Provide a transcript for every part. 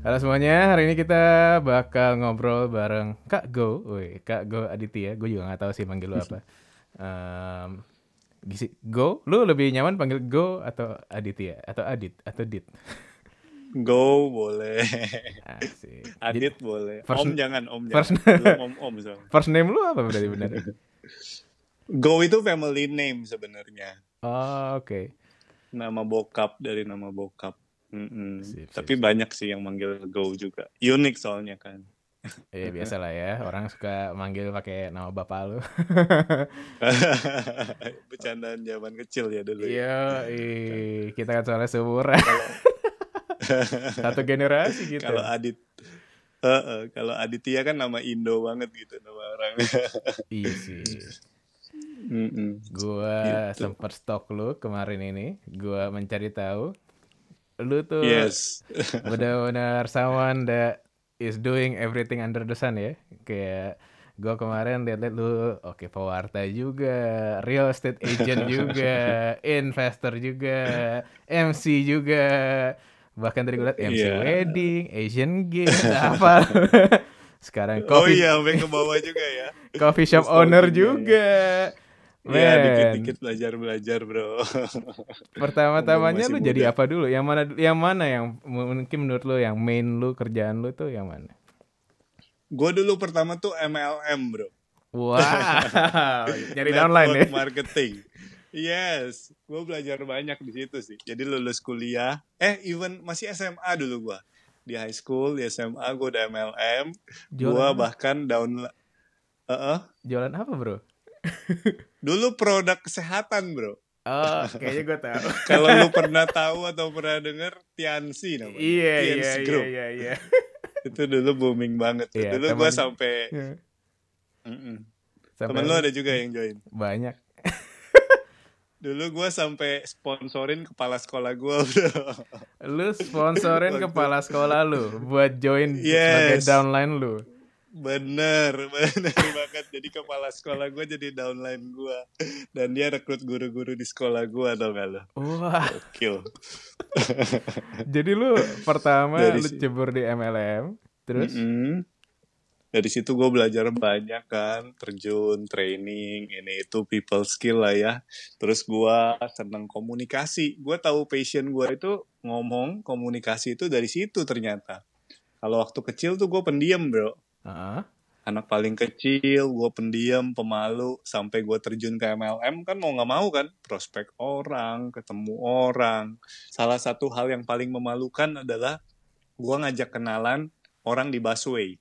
Halo semuanya, hari ini kita bakal ngobrol bareng Kak Go, Woi, Kak Go Aditya. Gue juga nggak tahu sih manggil lu apa. Um, gisi- Go, lu lebih nyaman panggil Go atau Aditya atau Adit atau Dit? Go boleh. Asik. Adit boleh. first- om jangan, om first- jangan. Belum om om soalnya. First name lu apa berarti benar? Go itu family name sebenarnya. Oh, oke. Nama bokap dari nama bokap. Mm-mm. Sip, sip, Tapi banyak sih yang manggil Go juga. Unik soalnya kan. Iya biasa lah ya, orang suka manggil pakai nama bapak lu. Bercandaan zaman kecil ya dulu. Iya, kita kan soalnya seumuran. Satu generasi gitu. Kalau Adit Heeh, kalau Aditya kan nama Indo banget gitu nama orang. Iya sih. Mm-mm. Gua Gitu. sempat stok lu kemarin ini. Gua mencari tahu. Lu tuh Yes. benar-benar someone that is doing everything under the sun ya. Kayak gua kemarin lihat-lihat lu oke pewarta juga, real estate agent juga, investor juga, MC juga. Bahkan tadi gue liat MC Iya. wedding, Asian Games, apa. Sekarang Oh coffee, iya, sampai ke bawah juga ya. coffee shop owner ya. Iya, dikit-dikit belajar-belajar, Bro. Pertama-tamanya lu jadi muda. apa dulu? Yang mana yang mana yang mungkin menurut lu yang main lu kerjaan lu tuh yang mana? Gue dulu pertama tuh MLM, Bro. Wow, nyari downline ya. Marketing. Yes, gue belajar banyak di situ sih. Jadi lulus kuliah, eh even masih SMA dulu gue. Di high school, di SMA gue udah MLM. Gue bahkan down... Heeh. jualan apa bro? Dulu produk kesehatan, Bro. Oh, kayaknya gue tahu. Kalau lu pernah tahu atau pernah denger, Tiansi namanya. iya, iya, Tiansi iya, Group. iya, iya. Itu dulu booming banget. tuh. Iya, dulu gue sampai... Iya. Sampai Temen lu ada juga yang join. banyak. Dulu gue sampai sponsorin kepala sekolah gue, bro. Lu sponsorin kepala sekolah lu buat join sebagai Yes. downline lu. Bener, bener banget. Jadi kepala sekolah gue jadi downline gue. Dan dia rekrut guru-guru di sekolah gue, tau gak lo? Wah, Kill. jadi lu pertama Dari lu cebur di MLM, terus Dari situ gue belajar banyak kan, terjun, training, ini itu people skill lah ya. Terus gue seneng komunikasi. Gue tahu passion gue itu ngomong, komunikasi itu dari situ ternyata. Kalau waktu kecil tuh gue pendiam bro. Heeh. anak paling kecil, gue pendiam, pemalu, sampai gue terjun ke MLM kan mau nggak mau kan, prospek orang, ketemu orang. Salah satu hal yang paling memalukan adalah gue ngajak kenalan orang di busway,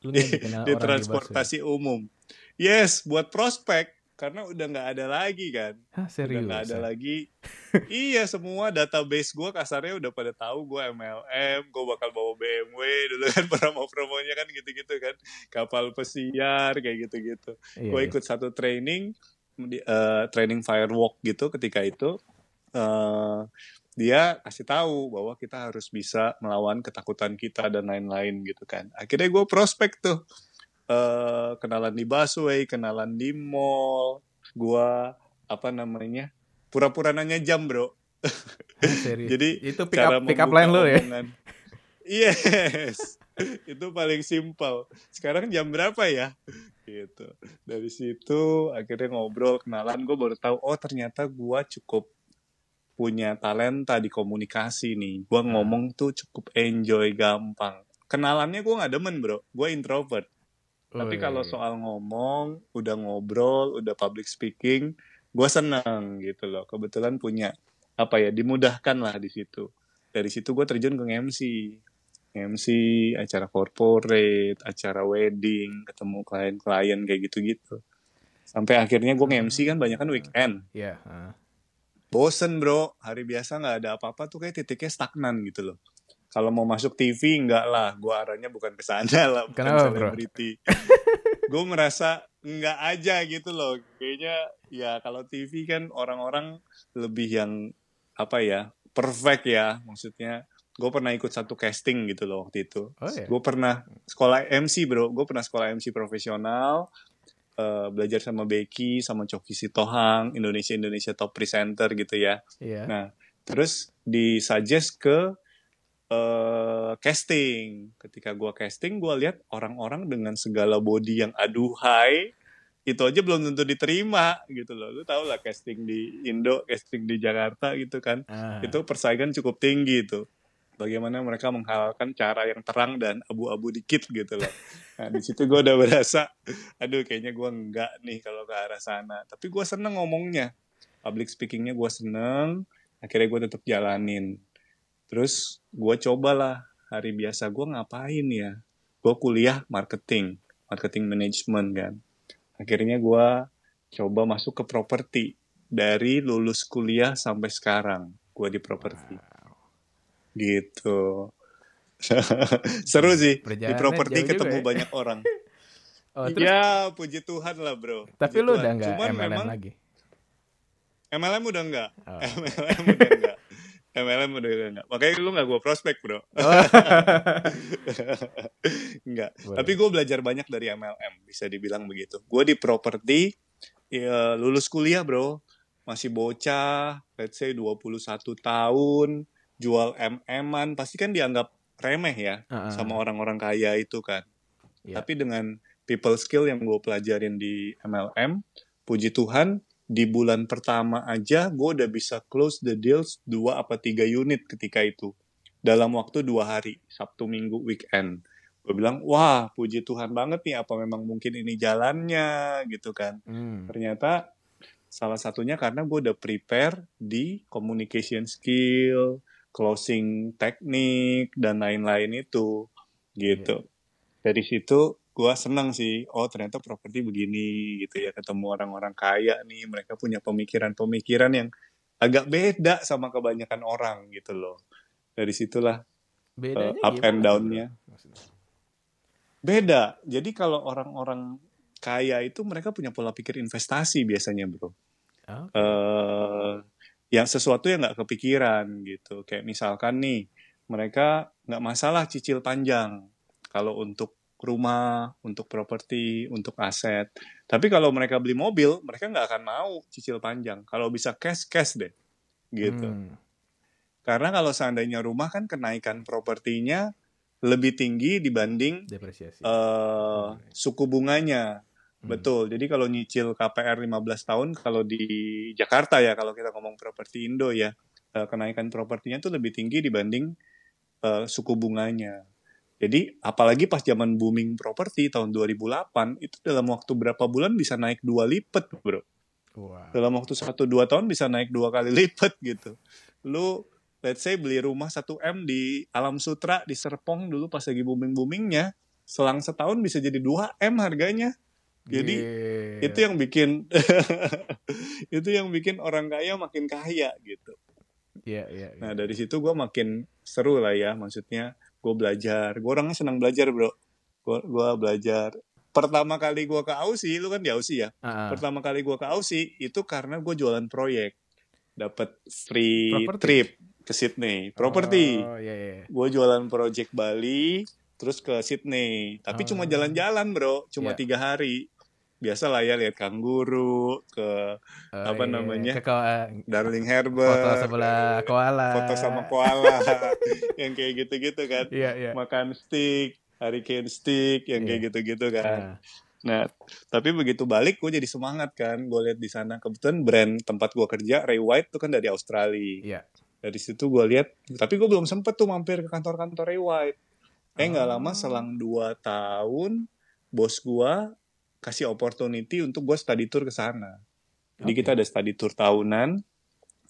lu di orang transportasi umum. Yes, buat prospek, karena udah nggak ada lagi kan. Hah, Udah serius? nggak ada ah? lagi. iya, semua database gue kasarnya udah pada tahu gue MLM, gue bakal bawa BMW dulu kan promo-promonya kan gitu-gitu kan, kapal pesiar kayak gitu-gitu. Iya, gue iya. ikut satu training, di- eh, training firewalk gitu ketika itu. eh dia kasih tahu bahwa kita harus bisa melawan ketakutan kita dan lain-lain gitu kan. Akhirnya gue prospek tuh. Eh kenalan di busway, kenalan di mall. Gue apa namanya? Pura-pura nanya jam, Bro. Hah, serius. Jadi itu pick up pick up line lu ya. Yes. itu paling simpel. Sekarang jam berapa ya? Gitu. Dari situ akhirnya ngobrol, kenalan gue baru tahu oh ternyata gue cukup punya talenta di komunikasi nih. Gue Hmm. ngomong tuh cukup enjoy, gampang. Kenalannya gue nggak demen bro, gue introvert. Tapi Wih. kalau soal ngomong, udah ngobrol, udah public speaking, gue seneng gitu loh. Kebetulan punya apa ya, dimudahkan lah di situ. Dari situ gue terjun ke MC. MC, acara corporate, acara wedding, ketemu klien-klien kayak gitu-gitu. Sampai akhirnya gue nge-MC kan banyak kan weekend. Iya, heeh. Bosen bro, hari biasa nggak ada apa-apa tuh kayak titiknya stagnan gitu loh. Kalau mau masuk TV enggak lah, gue arahnya bukan ke sana lah, bukan Kenapa, selebriti. gue merasa enggak aja gitu loh. Kayaknya ya kalau TV kan orang-orang lebih yang apa ya, perfect ya maksudnya. Gue pernah ikut satu casting gitu loh waktu itu. Oh ya. Gue pernah sekolah MC bro, gue pernah sekolah MC profesional, eh, belajar sama Becky, sama Coki Sitohang, Indonesia Indonesia Top Presenter gitu ya. Iya. Nah, terus disuggest ke eh, casting. Ketika gue casting, gue lihat orang-orang dengan segala body yang aduhai, itu aja belum tentu diterima gitu loh. Lu tau lah casting di Indo, casting di Jakarta gitu kan. Ah. Itu persaingan cukup tinggi itu. Bagaimana mereka menghalalkan cara yang terang dan abu-abu dikit gitu loh. Nah di situ gue udah berasa, aduh kayaknya gue enggak nih kalau ke arah sana. Tapi gue seneng ngomongnya. Public speakingnya gue seneng. Akhirnya gue tetap jalanin. Terus gue cobalah hari biasa gue ngapain ya. Gue kuliah marketing, marketing management kan. Akhirnya gue coba masuk ke properti. Dari lulus kuliah sampai sekarang gue di properti gitu seru sih di properti ketemu juga ya. banyak orang Oh, terus, ya puji Tuhan lah bro tapi Puji lu Tuhan. udah nggak MLM memang lagi? MLM udah enggak Oh. MLM udah enggak MLM udah enggak makanya lu nggak gue prospek bro Oh. enggak Boleh. tapi gue belajar banyak dari MLM bisa dibilang begitu gue di properti ya, lulus kuliah bro masih bocah let's say 21 tahun jual MM-an pasti kan dianggap remeh ya Ah, ah. sama orang-orang kaya itu kan. Iya. Tapi dengan people skill yang gue pelajarin di MLM, puji Tuhan di bulan pertama aja gue udah bisa close the deals dua apa tiga unit ketika itu dalam waktu dua hari Sabtu Minggu weekend. Gue bilang wah puji Tuhan banget nih apa memang mungkin ini jalannya gitu kan. Hmm. Ternyata salah satunya karena gue udah prepare di communication skill, closing teknik dan lain-lain itu gitu. Dari situ gue seneng sih, oh ternyata properti begini gitu ya, ketemu orang-orang kaya nih, mereka punya pemikiran-pemikiran yang agak beda sama kebanyakan orang gitu loh. Dari situlah Bedanya up gimana and down-nya. beda. Jadi kalau orang-orang kaya itu mereka punya pola pikir investasi biasanya bro. Oh, eh yang sesuatu yang nggak kepikiran gitu. Kayak misalkan nih, mereka nggak masalah cicil panjang kalau untuk rumah, untuk properti, untuk aset. Tapi kalau mereka beli mobil, mereka nggak akan mau cicil panjang. Kalau bisa cash cash deh, gitu. Hmm. Karena kalau seandainya rumah kan kenaikan propertinya lebih tinggi dibanding Depresiasi. eh suku bunganya. Hmm. Betul. Jadi kalau nyicil KPR 15 tahun kalau di Jakarta ya kalau kita ngomong properti Indo ya, eh, kenaikan propertinya tuh lebih tinggi dibanding eh, suku bunganya. Jadi apalagi pas zaman booming properti tahun 2008 itu dalam waktu berapa bulan bisa naik dua lipat, Bro. Wah. Dalam waktu 1 2 tahun bisa naik dua kali lipat gitu. Lu let's say beli rumah 1 M di Alam Sutra di Serpong dulu pas lagi booming-boomingnya, selang setahun bisa jadi 2 M harganya. Jadi Gila. itu yang bikin itu yang bikin orang kaya makin kaya gitu. Iya, iya. iya. Nah dari situ gue makin seru lah ya, maksudnya gue belajar. Gue orangnya senang belajar bro. Gue belajar. Pertama kali gue ke Aussie, lu kan di Aussie ya. Ah. Pertama kali gue ke Aussie itu karena gue jualan proyek, dapat free Properti? trip ke Sydney, properti. Oh, iya, iya. Gue jualan project Bali, terus ke Sydney. Tapi cuma Oh. jalan-jalan bro, cuma Iya. tiga hari. Biasa lah ya lihat kanguru, ke Oh, Apa iya. namanya? Ke ko- Darling foto Harbour, sebelah koala. foto sama koala, yang kayak gitu-gitu kan. Iya, iya. Makan steak, hurricane steak, yang kayak Iya. gitu-gitu kan. Ah, Nah, tapi begitu balik gue jadi semangat kan. Gue lihat di sana kebetulan brand tempat gue kerja Ray White tuh kan dari Australia. Iya. Dari situ gue lihat, tapi gue belum sempet tuh mampir ke kantor-kantor Ray White. Eh nggak Oh. lama selang 2 tahun, bos gue kasih opportunity untuk gue study tour ke sana. Jadi Oke. kita ada study tour tahunan.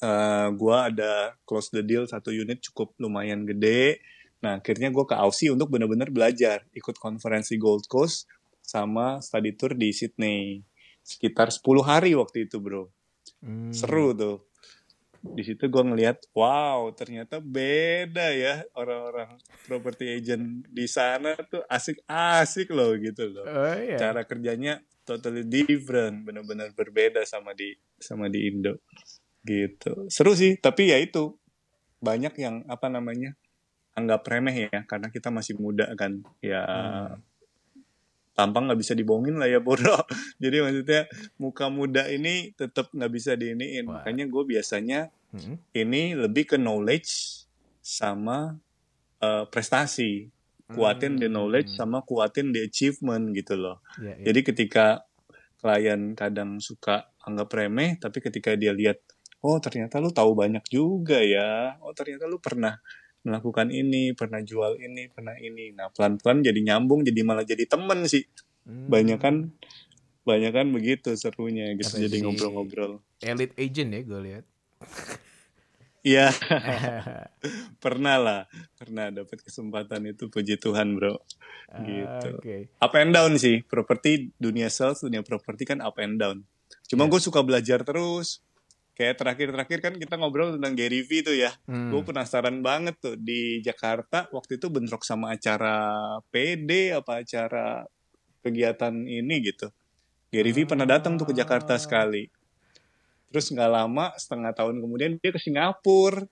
Eh gue ada close the deal satu unit cukup lumayan gede. Nah akhirnya gue ke Aussie untuk benar-benar belajar, ikut konferensi Gold Coast sama study tour di Sydney. Sekitar 10 hari waktu itu bro. Hmm. Seru tuh. Di situ gue ngelihat, wow ternyata beda ya orang-orang property agent di sana tuh asik-asik loh gitu loh. Oh, iya. Cara kerjanya totally different, benar-benar berbeda sama di sama di Indo. Gitu. Seru sih, tapi ya itu banyak yang apa namanya anggap remeh ya karena kita masih muda kan. Ya Hmm. Tampang nggak bisa dibohongin lah ya bro. Jadi maksudnya muka muda ini tetap nggak bisa diiniin. Wah. Makanya gue biasanya Mm-mm. ini lebih ke knowledge sama uh, prestasi kuatin di knowledge Hmm. sama kuatin di achievement gitu loh Iya, iya. jadi ketika klien kadang suka anggap remeh tapi ketika dia lihat oh ternyata lu tahu banyak juga ya oh ternyata lu pernah melakukan ini pernah jual ini pernah ini nah pelan-pelan jadi nyambung jadi malah jadi temen sih Hmm. banyak kan banyak kan begitu serunya gitu jadi si- ngobrol-ngobrol elite agent ya gue lihat. iya pernah lah pernah dapat kesempatan itu puji Tuhan bro Gitu. Oke. up and down sih properti dunia sales dunia properti kan up and down cuma Iya. gue suka belajar terus kayak terakhir-terakhir kan kita ngobrol tentang Gary V tuh ya Hmm. gue penasaran banget tuh di Jakarta waktu itu bentrok sama acara PD apa acara kegiatan ini gitu Gary V pernah datang tuh ke Jakarta Ah. sekali terus nggak lama setengah tahun kemudian dia ke Singapura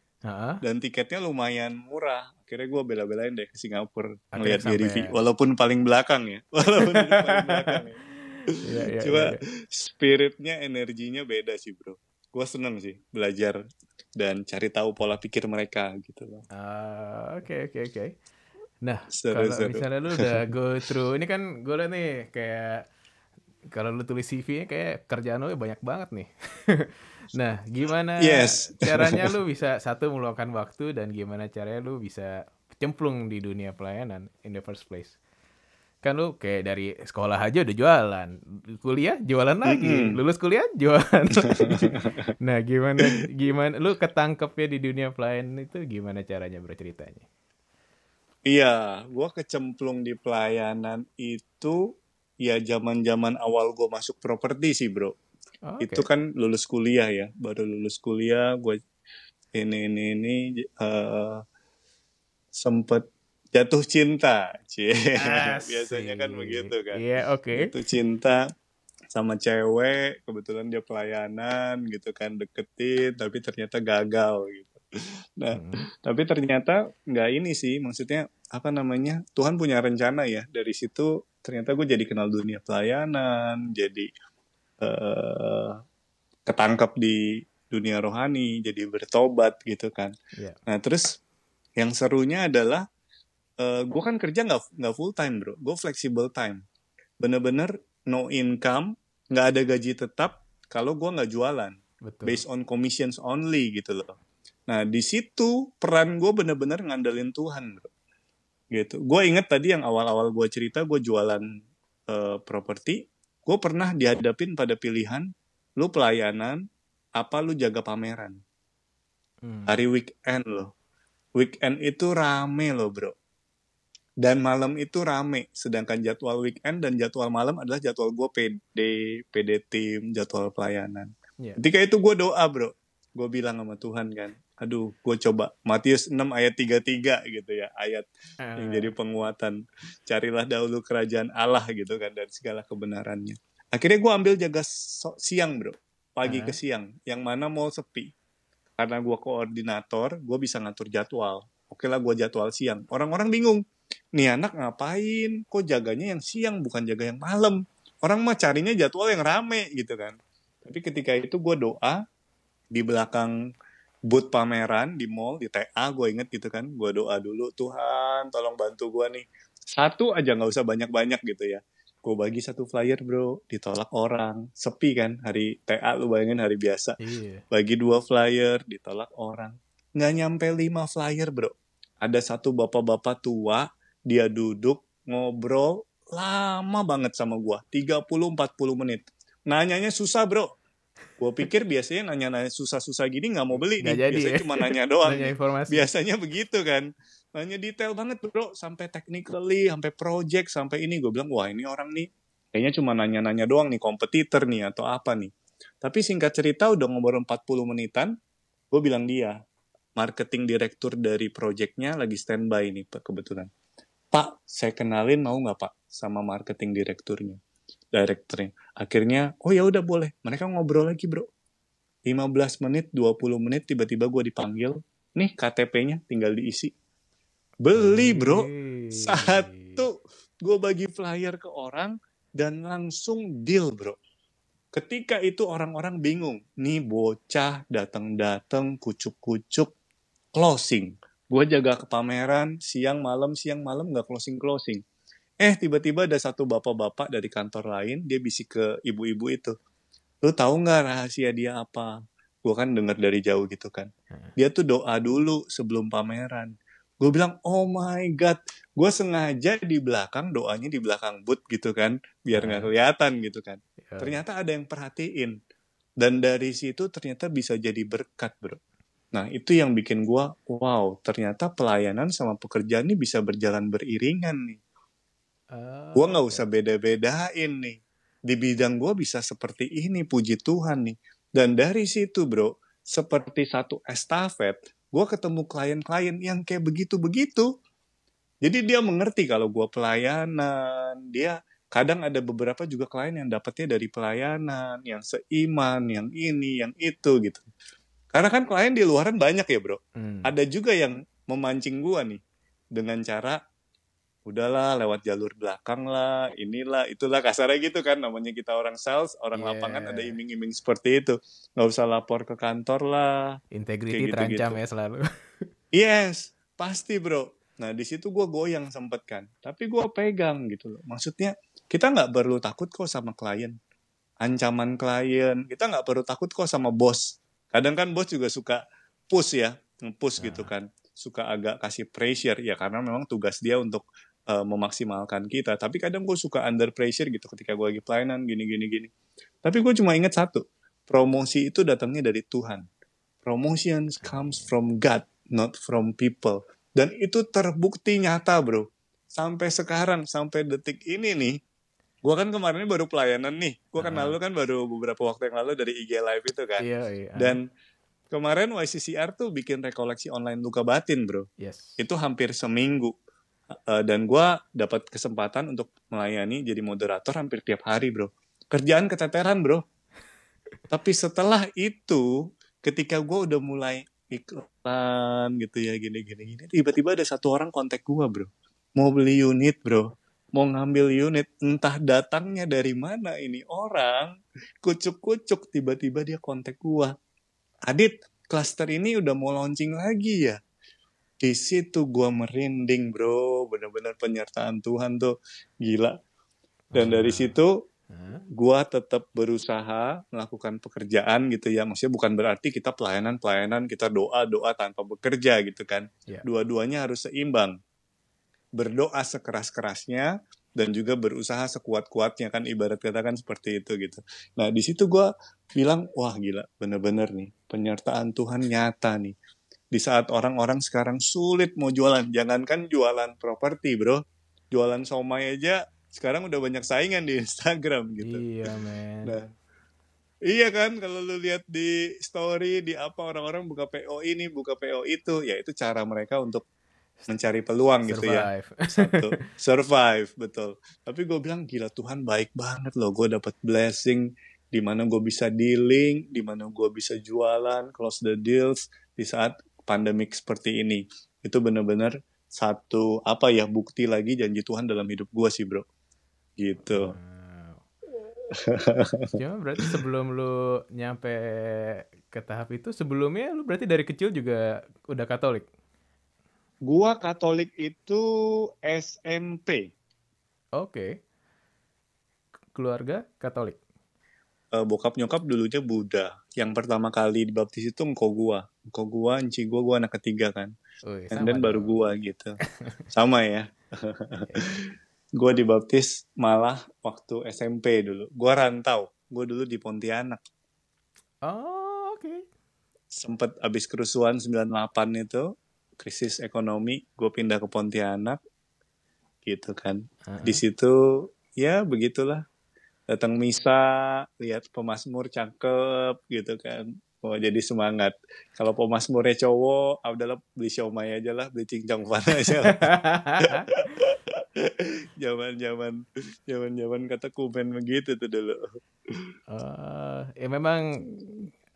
dan tiketnya lumayan murah. Akhirnya gue bela-belain deh ke Singapura ngeliat Gary V, walaupun paling belakang ya, walaupun itu paling belakang ya. Iya, iya, Cuma iya. spiritnya, energinya beda sih bro. Gue seneng sih belajar dan cari tahu pola pikir mereka gitu loh. Ah, Oke oke oke. Nah Seru, kalau seru. misalnya lu udah go through ini kan gue liat nih kayak kalau lu tulis CV-nya kayak kerjaan lu banyak banget nih. nah gimana Yes. caranya lu bisa satu meluangkan waktu dan gimana caranya lu bisa cemplung di dunia pelayanan in the first place? Kan lu kayak dari sekolah aja udah jualan, kuliah jualan lagi, Mm-mm. lulus kuliah jualan. lagi. nah gimana gimana lu ketangkepnya di dunia pelayanan itu gimana caranya berceritanya? Iya, gue kecemplung di pelayanan itu ya zaman-zaman awal gue masuk properti sih bro. Oh, itu kan lulus kuliah ya baru lulus kuliah gue ini ini ini eh sempet jatuh cinta cie biasanya kan begitu kan Iya, oke. jatuh cinta sama cewek kebetulan dia pelayanan gitu kan deketin tapi ternyata gagal gitu nah Hmm. tapi ternyata nggak ini sih maksudnya apa namanya Tuhan punya rencana ya dari situ ternyata gue jadi kenal dunia pelayanan jadi eh ketangkap di dunia rohani jadi bertobat gitu kan Iya. nah terus yang serunya adalah eh gue kan kerja nggak nggak full time bro gue flexible time bener-bener no income nggak ada gaji tetap kalau gue nggak jualan Betul. based on commissions only gitu loh. Nah di situ peran gue bener-bener ngandelin Tuhan bro. Gitu. Gue inget tadi yang awal-awal gue cerita gue jualan eh, properti, gue pernah dihadapin pada pilihan, lu pelayanan, apa lu jaga pameran. Hmm. Hari weekend loh. Weekend itu rame loh bro. Dan malam itu rame. Sedangkan jadwal weekend dan jadwal malam adalah jadwal gue PD, PD tim, jadwal pelayanan. Iya. Ketika itu gue doa bro. Gue bilang sama Tuhan kan. Aduh gue coba. Matius 6 ayat 33 gitu ya. Ayat yang Eh, jadi penguatan. Carilah dahulu kerajaan Allah gitu kan. Dan segala kebenarannya. Akhirnya gue ambil jaga so- siang bro. Pagi Ah. ke siang. Yang mana mall sepi. Karena gue koordinator, gue bisa ngatur jadwal. Oke lah gue jadwal siang. Orang-orang bingung. Nih anak ngapain? Kok jaganya yang siang bukan jaga yang malam? Orang mah carinya jadwal yang rame gitu kan. Tapi ketika itu gue doa di belakang booth pameran di mall di TA gue inget gitu kan gue doa dulu Tuhan tolong bantu gue nih satu aja nggak usah banyak-banyak gitu ya gue bagi satu flyer bro ditolak orang sepi kan hari TA lu bayangin hari biasa Iya. bagi dua flyer ditolak orang nggak nyampe lima flyer bro ada satu bapak-bapak tua dia duduk ngobrol lama banget sama gua 30-40 menit. Nanyanya susah bro. Gue pikir biasanya nanya-nanya susah-susah gini nggak mau beli nih. jadi biasanya ya. cuma nanya doang Nanya informasi. biasanya begitu kan. Nanya detail banget bro. Sampai technically sampai project sampai ini. Gue bilang wah ini orang nih kayaknya cuma nanya-nanya doang nih kompetitor nih atau apa nih. Tapi singkat cerita udah ngobrol 40 menitan gue bilang dia marketing direktur dari projectnya lagi standby nih kebetulan pak saya kenalin mau nggak pak sama marketing direkturnya direkturnya? Akhirnya oh ya udah boleh. Mereka ngobrol lagi bro. 15 menit 20 menit tiba-tiba gue dipanggil. Nih KTP-nya tinggal diisi. Beli bro. Satu gue bagi flyer ke orang dan langsung deal bro. Ketika itu orang-orang bingung. Nih bocah datang-datang kucuk-kucuk closing gue jaga ke pameran siang malam siang malam nggak closing closing eh tiba-tiba ada satu bapak-bapak dari kantor lain dia bisik ke ibu-ibu itu. Lu tahu nggak rahasia dia apa? Gue kan dengar dari jauh gitu kan. Dia tuh doa dulu sebelum pameran. Gue bilang oh my god. Gue sengaja di belakang doanya di belakang booth gitu kan biar nggak kelihatan gitu kan. Ya. ternyata ada yang perhatiin. Dan dari situ ternyata bisa jadi berkat bro nah itu yang bikin gue wow ternyata pelayanan sama pekerjaan ini bisa berjalan beriringan nih. Oh, gue nggak usah beda-bedain nih. Di bidang gue bisa seperti ini puji Tuhan nih. Dan dari situ bro seperti satu estafet gue ketemu klien-klien yang kayak begitu-begitu. Jadi dia mengerti kalau gue pelayanan. Dia kadang ada beberapa juga klien yang dapetnya dari pelayanan yang seiman yang ini yang itu gitu karena kan klien di luaran banyak ya bro. Hmm. ada juga yang memancing gua nih dengan cara udahlah lewat jalur belakang lah inilah itulah. Kasarnya gitu kan namanya kita orang sales orang Yeah. lapangan ada iming-iming seperti itu. Nggak usah lapor ke kantor lah. Integrity Kayak terancam ya selalu. yes pasti bro. Nah di situ gua goyang sempet kan. Tapi gua pegang gitu loh. Maksudnya kita nggak perlu takut kok sama klien. Ancaman klien. Kita nggak perlu takut kok sama bos kadang kan bos juga suka push ya nge-push gitu kan. Suka agak kasih pressure. Ya karena memang tugas dia untuk eh, memaksimalkan kita. Tapi kadang gue suka under pressure gitu ketika gue lagi pelayanan gini gini gini. Tapi gue cuma ingat satu promosi itu datangnya dari Tuhan. Promotion comes from God not from people. Dan itu terbukti nyata bro. Sampai sekarang sampai detik ini nih gue kan kemarin baru pelayanan nih. Gue kan Ah. lalu kan baru beberapa waktu yang lalu dari IG live itu kan. Iya, iya. dan kemarin YCCR tuh bikin rekoleksi online luka batin bro. Yes. itu hampir seminggu. Eh, dan gua dapat kesempatan untuk melayani jadi moderator hampir tiap hari bro. Kerjaan keteteran bro. Tapi setelah itu ketika gua udah mulai iklan gitu ya gini gini gini tiba-tiba ada satu orang kontak gua bro. Mau beli unit bro mau ngambil unit entah datangnya dari mana ini orang kucuk-kucuk tiba-tiba dia kontak gua. Adit klaster ini udah mau launching lagi ya? Di situ gua merinding bro. Bener-bener penyertaan Tuhan tuh. Gila. Dan dari situ Hah? gua tetap berusaha melakukan pekerjaan gitu ya. Maksudnya bukan berarti kita pelayanan pelayanan kita doa doa tanpa bekerja gitu kan. Ya. dua-duanya harus seimbang berdoa sekeras-kerasnya dan juga berusaha sekuat-kuatnya kan ibarat kata kan seperti itu gitu. Nah di situ gua bilang wah gila bener-bener nih penyertaan Tuhan nyata nih. Di saat orang-orang sekarang sulit mau jualan jangankan jualan properti bro. Jualan somai aja sekarang udah banyak saingan di Instagram gitu. Iya, men. Nah, iya kan kalau lu lihat di story di apa orang-orang buka PO ini, buka PO itu, ya itu cara mereka untuk mencari peluang gitu ya. Survive. Satu, survive betul. Tapi gue bilang gila Tuhan baik banget loh. Gue dapat blessing di mana gue bisa dealing, di mana gue bisa jualan, close the deals di saat pandemik seperti ini. Itu benar-benar satu apa ya bukti lagi janji Tuhan dalam hidup gue sih bro. Gitu. Wow. Cuma berarti sebelum lu nyampe ke tahap itu, sebelumnya lu berarti dari kecil juga udah Katolik. Gua Katolik itu SMP. Oke. Keluarga Katolik. Eh, bokap nyokap dulunya Buddha. Yang pertama kali dibaptis itu engkau gua. Engkau gua, enci gua, gua anak ketiga kan. Wih, And then baru gua gitu. Sama ya. gua dibaptis malah waktu SMP dulu. Gua rantau. Gua dulu di Pontianak. Oh, oke. Sempet abis kerusuhan 98 itu, krisis ekonomi, gua pindah ke Pontianak. Gitu kan. Heeh. di situ ya begitulah datang misa lihat pemasmur cakep gitu kan oh jadi semangat kalau pemasmurnya cowok ah, udahlah beli siomay aja lah beli cincang fan aja lah zaman zaman zaman zaman kata kumen begitu tuh dulu Eh, ya memang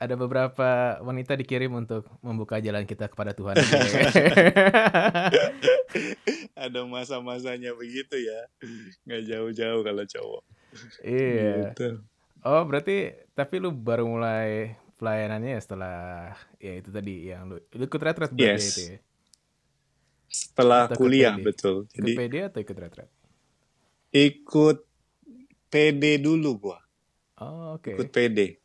ada beberapa wanita dikirim untuk membuka jalan kita kepada Tuhan. ada masa-masanya begitu ya nggak jauh-jauh kalau cowok iya. gitu. Oh, berarti tapi lu baru mulai pelayanannya setelah ya itu tadi yang lu, lu ikut retret berarti Yes. itu ya. setelah Atau kuliah PD? betul Ikut jadi PD atau ikut retret? ikut PD dulu gua Oh, oke. ikut PD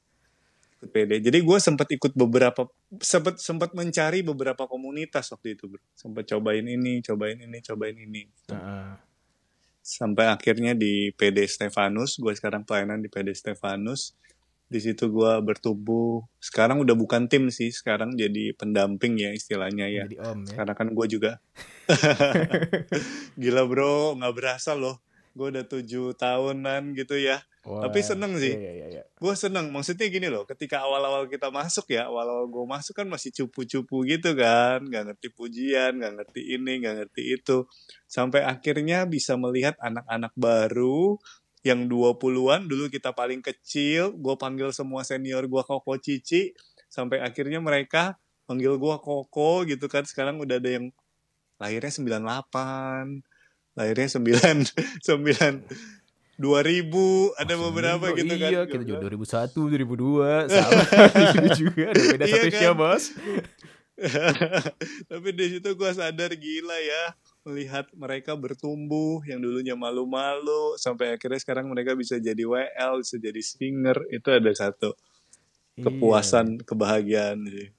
ikut PD jadi gue sempat ikut beberapa sempat sempat mencari beberapa komunitas waktu itu bro. Sempat cobain ini cobain ini cobain ini. Heeh. sampai akhirnya di PD Stefanus gue sekarang pelayanan di PD Stefanus. Di situ gue bertumbuh. Sekarang udah bukan tim sih sekarang jadi pendamping ya istilahnya ya. Jadi om ya. karena kan gue juga gila bro nggak berasa loh. Gue udah tujuh tahunan gitu ya Wah, Tapi seneng sih. Iya, iya, iya. gue seneng. Maksudnya gini loh ketika awal-awal kita masuk ya awal-awal gue masuk kan masih cupu-cupu gitu kan. Nggak ngerti pujian nggak ngerti ini nggak ngerti itu. Sampai akhirnya bisa melihat anak-anak baru yang 20-an dulu kita paling kecil gue panggil semua senior gue koko cici. Sampai akhirnya mereka panggil gue koko gitu kan. Sekarang udah ada yang lahirnya 98 lahirnya 9 9 2000 ada Masih beberapa gitu kan Iya, Gua kita juga 2001, 2002, sama juga. Ada beda Iya satu kan? bos. Tapi di situ gue sadar gila ya melihat mereka bertumbuh yang dulunya malu-malu sampai akhirnya sekarang mereka bisa jadi WL, bisa jadi singer itu ada satu Iya. kepuasan, kebahagiaan sih.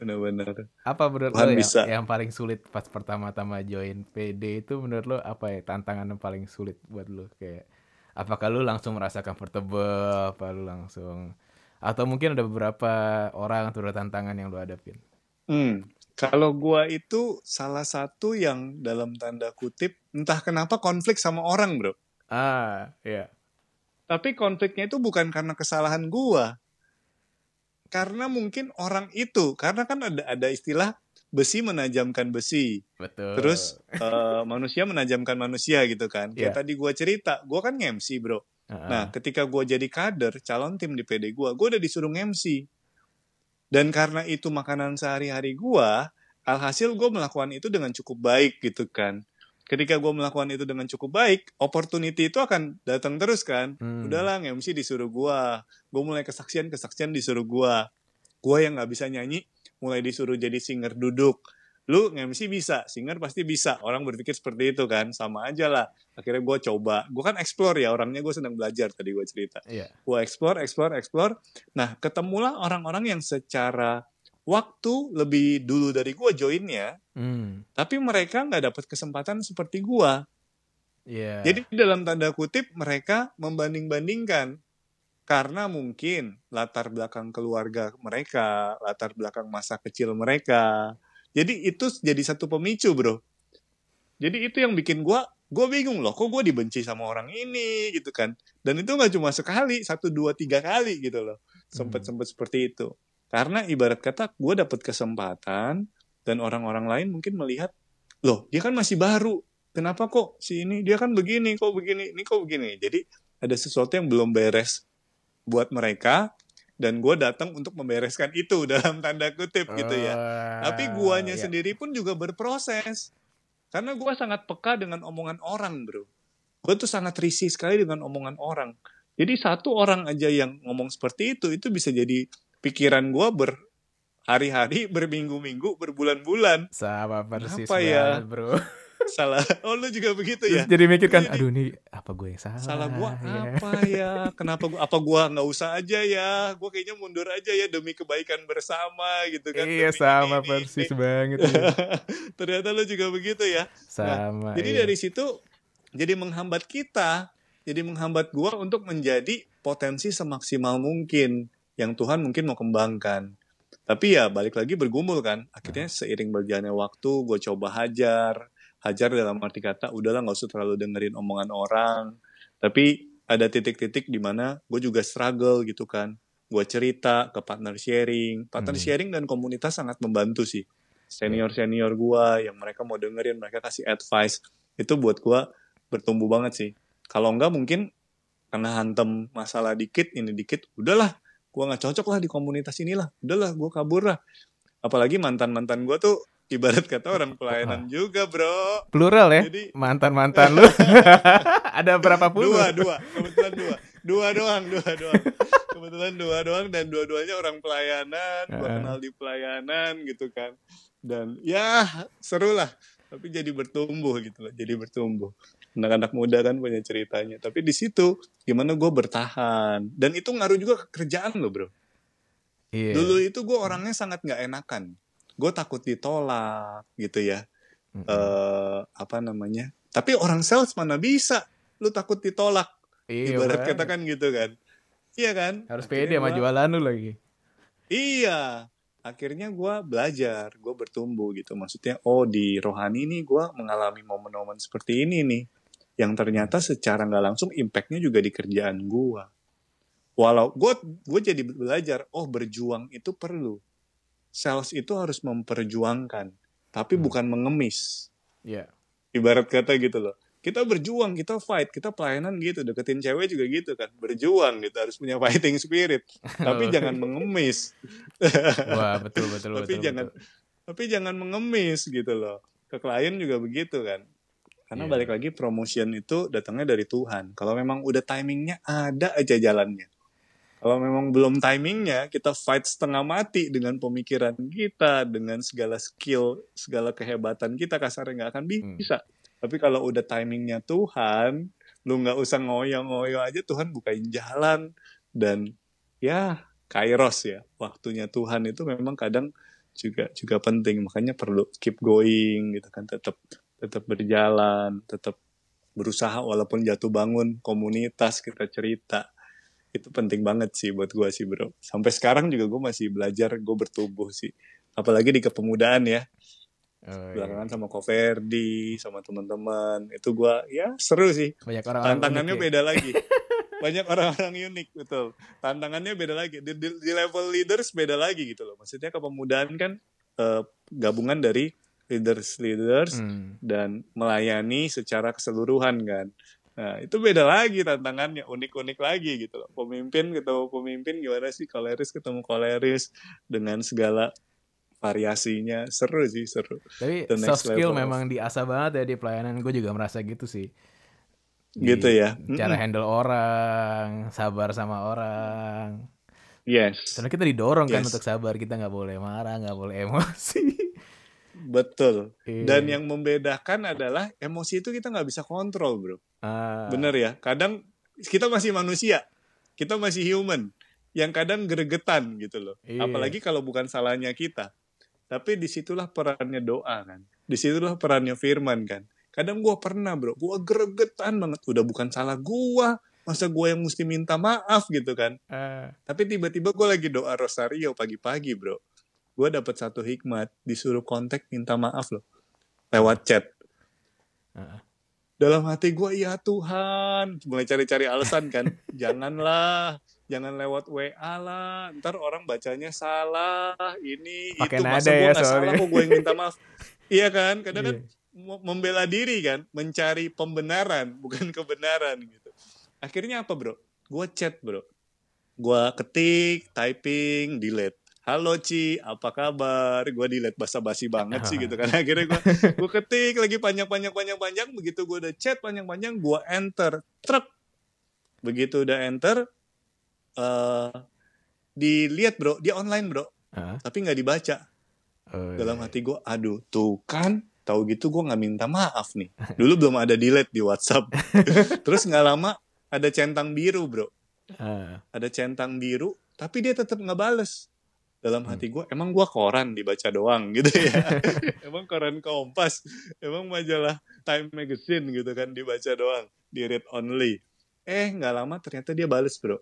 Benar-benar. Apa menurut Tuhan lo yang, bisa. yang paling sulit pas pertama-tama join PD itu menurut lo apa ya tantangan yang paling sulit buat lo kayak apakah lo langsung merasa comfortable apa lo langsung atau mungkin ada beberapa orang atau tantangan yang lo hadapin Hmm. Kalau gua itu salah satu yang dalam tanda kutip entah kenapa konflik sama orang, Bro. ah iya Tapi konfliknya itu bukan karena kesalahan gua. Karena mungkin orang itu, karena kan ada ada istilah besi menajamkan besi. betul Terus eh, manusia menajamkan manusia gitu kan. Kayak Iya. tadi gua cerita, gua kan nge-MC, Bro. Ah, Nah, ketika gua jadi kader, calon tim di PD gua, gua udah disuruh nge-MC. Dan karena itu makanan sehari-hari gua, alhasil gua melakukan itu dengan cukup baik gitu kan. Ketika gua melakukan itu dengan cukup baik, opportunity itu akan datang terus kan. Hmm. Udahlah nge-MC disuruh gua. Gua mulai kesaksian, kesaksian disuruh gua. Gua yang nggak bisa nyanyi, mulai disuruh jadi singer duduk. Lu nge-MC bisa, singer pasti bisa. Orang berpikir seperti itu kan, sama aja lah. Akhirnya gua coba. Gua kan explore ya, orangnya gue sedang belajar tadi gua cerita. iya Gua explore, explore, explore. Nah, ketemulah orang-orang yang secara waktu lebih dulu dari gua joinnya, Hmm, tapi mereka nggak dapat kesempatan seperti gua. iya Jadi dalam tanda kutip mereka membanding-bandingkan karena mungkin latar belakang keluarga mereka, latar belakang masa kecil mereka. Jadi itu jadi satu pemicu, Bro. Jadi itu yang bikin gua gue bingung loh, kok gue dibenci sama orang ini gitu kan. Dan itu nggak cuma sekali, satu, dua, tiga kali gitu loh. Sempet-sempet seperti itu. Karena ibarat kata gue dapet kesempatan dan orang-orang lain mungkin melihat, loh dia kan masih baru, kenapa kok si ini dia kan begini kok begini ini kok begini jadi ada sesuatu yang belum beres buat mereka dan gue datang untuk membereskan itu dalam tanda kutip gitu ya. Ah, tapi guanya iya. sendiri pun juga berproses. Karena gue sangat peka dengan omongan orang bro. Gue tuh sangat risih sekali dengan omongan orang. Jadi satu orang aja yang ngomong seperti itu itu bisa jadi pikiran gue berhari-hari berminggu-minggu berbulan-bulan. Sama persis Kenapa ya? banget, bro salah. Oh lu juga begitu Terus ya jadi mikir kan Jadi- aduh nih apa gue yang salah? Salah gua ya? apa ya? Kenapa gua apa gua nggak usah aja ya? Gua kayaknya mundur aja ya demi kebaikan bersama gitu kan iya demi sama ini, ini, persis ini. banget iya. ternyata lu juga begitu ya? Sama jadi iya. dari situ jadi menghambat kita jadi menghambat gua untuk menjadi potensi semaksimal mungkin yang Tuhan mungkin mau kembangkan. Tapi ya balik lagi bergumul kan akhirnya seiring berjalannya waktu gue coba hajar hajar dalam arti kata udahlah nggak usah terlalu dengerin omongan orang. Tapi ada titik-titik di mana gue juga struggle gitu kan. Gue cerita ke partner sharing. Partner Hmm. sharing dan komunitas sangat membantu sih. Senior senior gue yang mereka mau dengerin mereka kasih advice itu buat gue bertumbuh banget sih. Kalau enggak mungkin karena hantem masalah dikit ini dikit udahlah gue nggak cocok lah di komunitas inilah. Udahlah gue kabur lah. Apalagi mantan mantan gue tuh ibarat kata orang pelayanan juga bro. Plural ya Jadi- mantan mantan lu. Ada berapa puluh? Dua dua. Kebetulan dua. Dua doang dua doang. Kebetulan dua doang dan dua-duanya orang pelayanan. Heeh. kenal di pelayanan gitu kan. Dan ya seru lah. Tapi jadi bertumbuh gitu loh jadi bertumbuh. Anak-anak muda kan punya ceritanya. Tapi di situ gimana gue bertahan. Dan itu ngaruh juga ke kerjaan lo bro. Iya. dulu itu gue orangnya sangat nggak enakan gue takut ditolak gitu ya Mm-mm. eh apa namanya tapi orang sales mana bisa lu takut ditolak Iya, ibarat kata kan gitu kan iya kan harus Akhirnya pede sama gua- jualan lu lagi. Iya, akhirnya gue belajar, gue bertumbuh gitu. Maksudnya, oh di rohani nih gue mengalami momen-momen seperti ini nih, yang ternyata secara nggak langsung impactnya juga di kerjaan gue. Walau gue gue jadi belajar, oh berjuang itu perlu. Sales itu harus memperjuangkan, tapi Hmm. bukan mengemis. Iya. Ibarat kata gitu loh. Kita berjuang, kita fight, kita pelayanan gitu, deketin cewek juga gitu kan, berjuang gitu, harus punya fighting spirit, tapi jangan mengemis. Wah, betul betul tapi betul. jangan betul. tapi jangan mengemis gitu loh ke klien juga begitu kan karena Iya. balik lagi promotion itu datangnya dari Tuhan kalau memang udah timingnya ada aja jalannya kalau memang belum timingnya kita fight setengah mati dengan pemikiran kita dengan segala skill segala kehebatan kita kasarnya nggak akan Hmm. bisa. Tapi kalau udah timingnya Tuhan lu nggak usah ngoyo-ngoyo aja Tuhan bukain jalan. Dan ya kairos ya waktunya Tuhan itu memang kadang juga juga penting. Makanya perlu keep going gitu kan tetap tetap berjalan tetap berusaha walaupun jatuh bangun komunitas kita cerita itu penting banget sih buat gua sih bro. Sampai sekarang juga gue masih belajar gue bertumbuh sih. Apalagi di kepemudaan ya. Oh, iya. belakangan sama Koverdi sama teman-teman. Itu gua ya seru sih. Banyak orang-orang tantangannya unik ya. beda lagi. Banyak orang-orang unik betul. Tantangannya beda lagi. Di, di- di level leaders beda lagi gitu loh. Maksudnya kepemudaan kan eh, gabungan dari leaders leaders Hmm. dan melayani secara keseluruhan kan nah itu beda lagi tantangannya unik-unik lagi gitu loh pemimpin ketemu pemimpin gimana sih koleris ketemu koleris dengan segala variasinya seru sih seru Tapi the soft skill level. memang diasah banget ya di pelayanan. Gue juga merasa gitu sih. Di gitu ya Cara Mm-mm. handle orang, sabar sama orang. yes Soalnya kita didorong kan Yes. untuk sabar. Kita nggak boleh marah, nggak boleh emosi. betul Iya. Dan yang membedakan adalah emosi itu kita nggak bisa kontrol, bro. Ah, Bener ya. Kadang kita masih manusia, kita masih human, yang kadang gregetan gitu loh. Iya. Apalagi kalau bukan salahnya kita. Tapi di situlah perannya doa kan. Di situlah perannya firman kan. Kadang gua pernah bro, gua gregetan banget. Udah bukan salah gua, masa gua yang mesti minta maaf gitu kan. ah, Tapi tiba-tiba gue lagi doa rosario pagi-pagi bro. Gue dapet satu hikmat, disuruh kontak minta maaf loh. Lewat chat. ah. Dalam hati gue, ya Tuhan. Mulai cari-cari alasan kan. Janganlah. Jangan lewat WA lah. Ntar orang bacanya salah. Ini, Pakai itu. Masa gue ya gak salah kok gue yang minta maaf. iya kan? Kadang kan Iya. mem- membela diri kan. Mencari pembenaran. Bukan kebenaran gitu. Akhirnya apa bro? Gue chat bro. Gue ketik, typing, delete. Halo Ci, apa kabar? Gue delete basa-basi banget sih gitu kan. Akhirnya gue gue ketik lagi panjang-panjang panjang-panjang. Begitu gue udah chat panjang-panjang, gue enter. Truk. Begitu udah enter, eh dilihat bro, dia online bro. Ah, Tapi nggak dibaca. oh, Dalam iya. hati gue, aduh tuh kan. Tahu gitu gue nggak minta maaf nih. Dulu belum ada delete di WhatsApp. Terus nggak lama ada centang biru bro. Ah, ada centang biru tapi dia tetap nggak bales dalam Hmm. hati gue emang gue koran dibaca doang? Gitu ya. Emang koran kompas? Emang majalah Time Magazine? Gitu kan dibaca doang di read only. Eh nggak lama ternyata dia bales bro.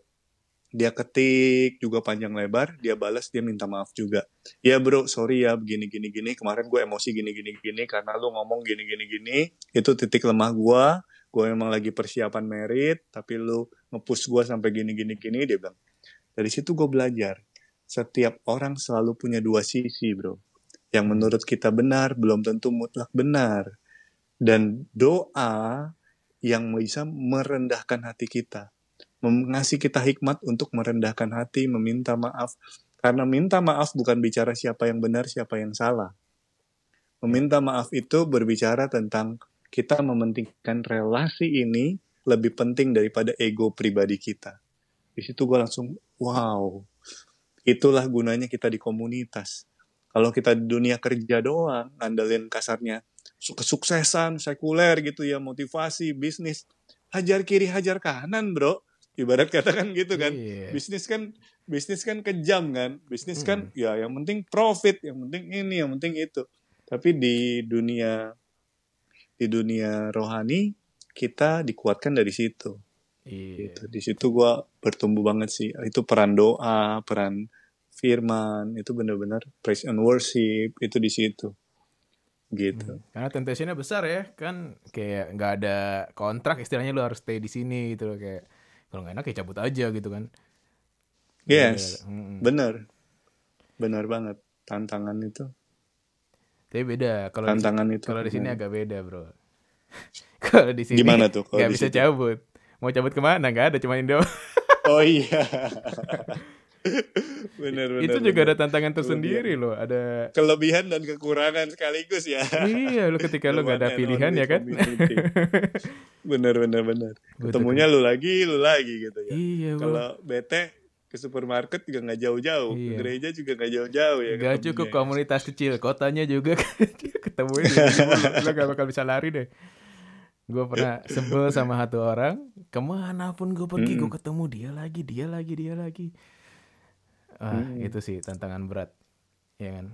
Dia ketik juga panjang lebar dia balas dia minta maaf juga. Ya bro sorry ya begini gini gini. Kemarin gue emosi gini gini gini karena lu ngomong gini gini gini. Itu titik lemah gue gue memang lagi persiapan merit tapi lu ngepush gue sampai gini gini gini dia bilang. Dari situ gue belajar setiap orang selalu punya dua sisi bro. Yang menurut kita benar belum tentu mutlak benar. Dan doa yang bisa merendahkan hati kita mengasih kita hikmat untuk merendahkan hati meminta maaf. Karena minta maaf bukan bicara siapa yang benar siapa yang salah. Meminta maaf itu berbicara tentang kita mementingkan relasi ini lebih penting daripada ego pribadi kita. Di situ gue langsung, wow, itulah gunanya kita di komunitas. Kalau kita di dunia kerja doang, ngandelin kasarnya kesuksesan sekuler gitu ya motivasi bisnis hajar kiri hajar kanan bro ibarat kata kan gitu kan Iya. bisnis kan bisnis kan kejam kan bisnis kan Hmm. ya yang penting profit yang penting ini yang penting itu tapi di dunia di dunia rohani kita dikuatkan dari situ Iya. gitu. di situ gua bertumbuh banget sih itu peran doa peran firman itu benar-benar praise and worship itu di situ gitu Karena temptationnya besar ya, kan kayak nggak ada kontrak istilahnya lu harus stay di sini gitu loh kayak kalau nggak enak ya cabut aja gitu kan. yes Mm-mm. benar benar banget tantangan itu Tapi beda kalau di, tantangan itu kalau di sini Hmm. agak beda bro. kalau di sini Gimana tuh kalau nggak di bisa cabut. Mau cabut ke mana? Nggak ada, cuma Indo. oh iya benar benar Itu juga benar. ada tantangan tersendiri loh. Ada kelebihan dan kekurangan sekaligus ya iya lo ketika lo nggak ada pilihan ya kan. bener bener bener ketemunya lu lagi lu lagi gitu ya iya kalau bete ke supermarket juga nggak jauh-jauh ke Iya. gereja juga nggak jauh-jauh ya Gak cukup komunitas kecil, kotanya juga ketemu mulu. Lo gak bakal bisa lari deh. Gue pernah sebel sama satu orang, ke mana pun gue pergi, gue ketemu dia lagi, dia lagi, dia lagi. Ah, Mm. itu sih tantangan berat, ya kan?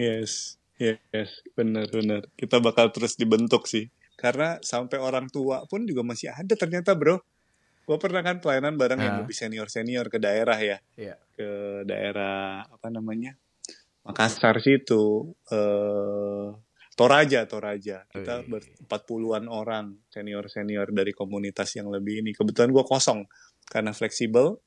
yes yes bener bener kita bakal terus dibentuk sih karena sampai orang tua pun juga masih ada ternyata bro gue pernah kan pelayanan bareng yang Ah. lebih senior senior ke daerah ya Iya. ke daerah apa namanya Makassar situ eh Toraja Toraja. Kita berempat puluhan orang senior senior dari komunitas yang lebih ini. Kebetulan gue kosong karena fleksibel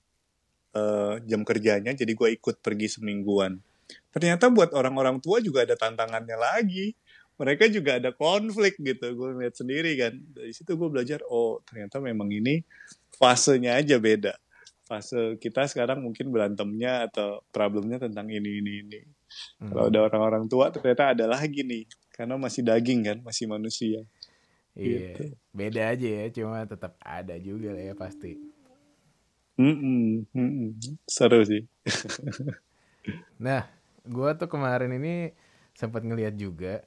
eh, jam kerjanya jadi gue ikut pergi semingguan. Ternyata buat orang-orang tua juga ada tantangannya lagi. Mereka juga ada konflik gitu. Gue ngeliat sendiri kan. Dari situ gue belajar oh ternyata memang ini fasenya aja beda. Fase kita sekarang mungkin berantemnya atau problemnya tentang ini ini ini. Hmm. kalau ada orang-orang tua ternyata ada lagi nih karena masih daging kan masih manusia Iya. gitu. Beda aja ya, cuma tetap ada juga lah ya pasti. Mm-mm, mm-mm. seru sih Nah, gua tuh kemarin ini sempat ngeliat juga.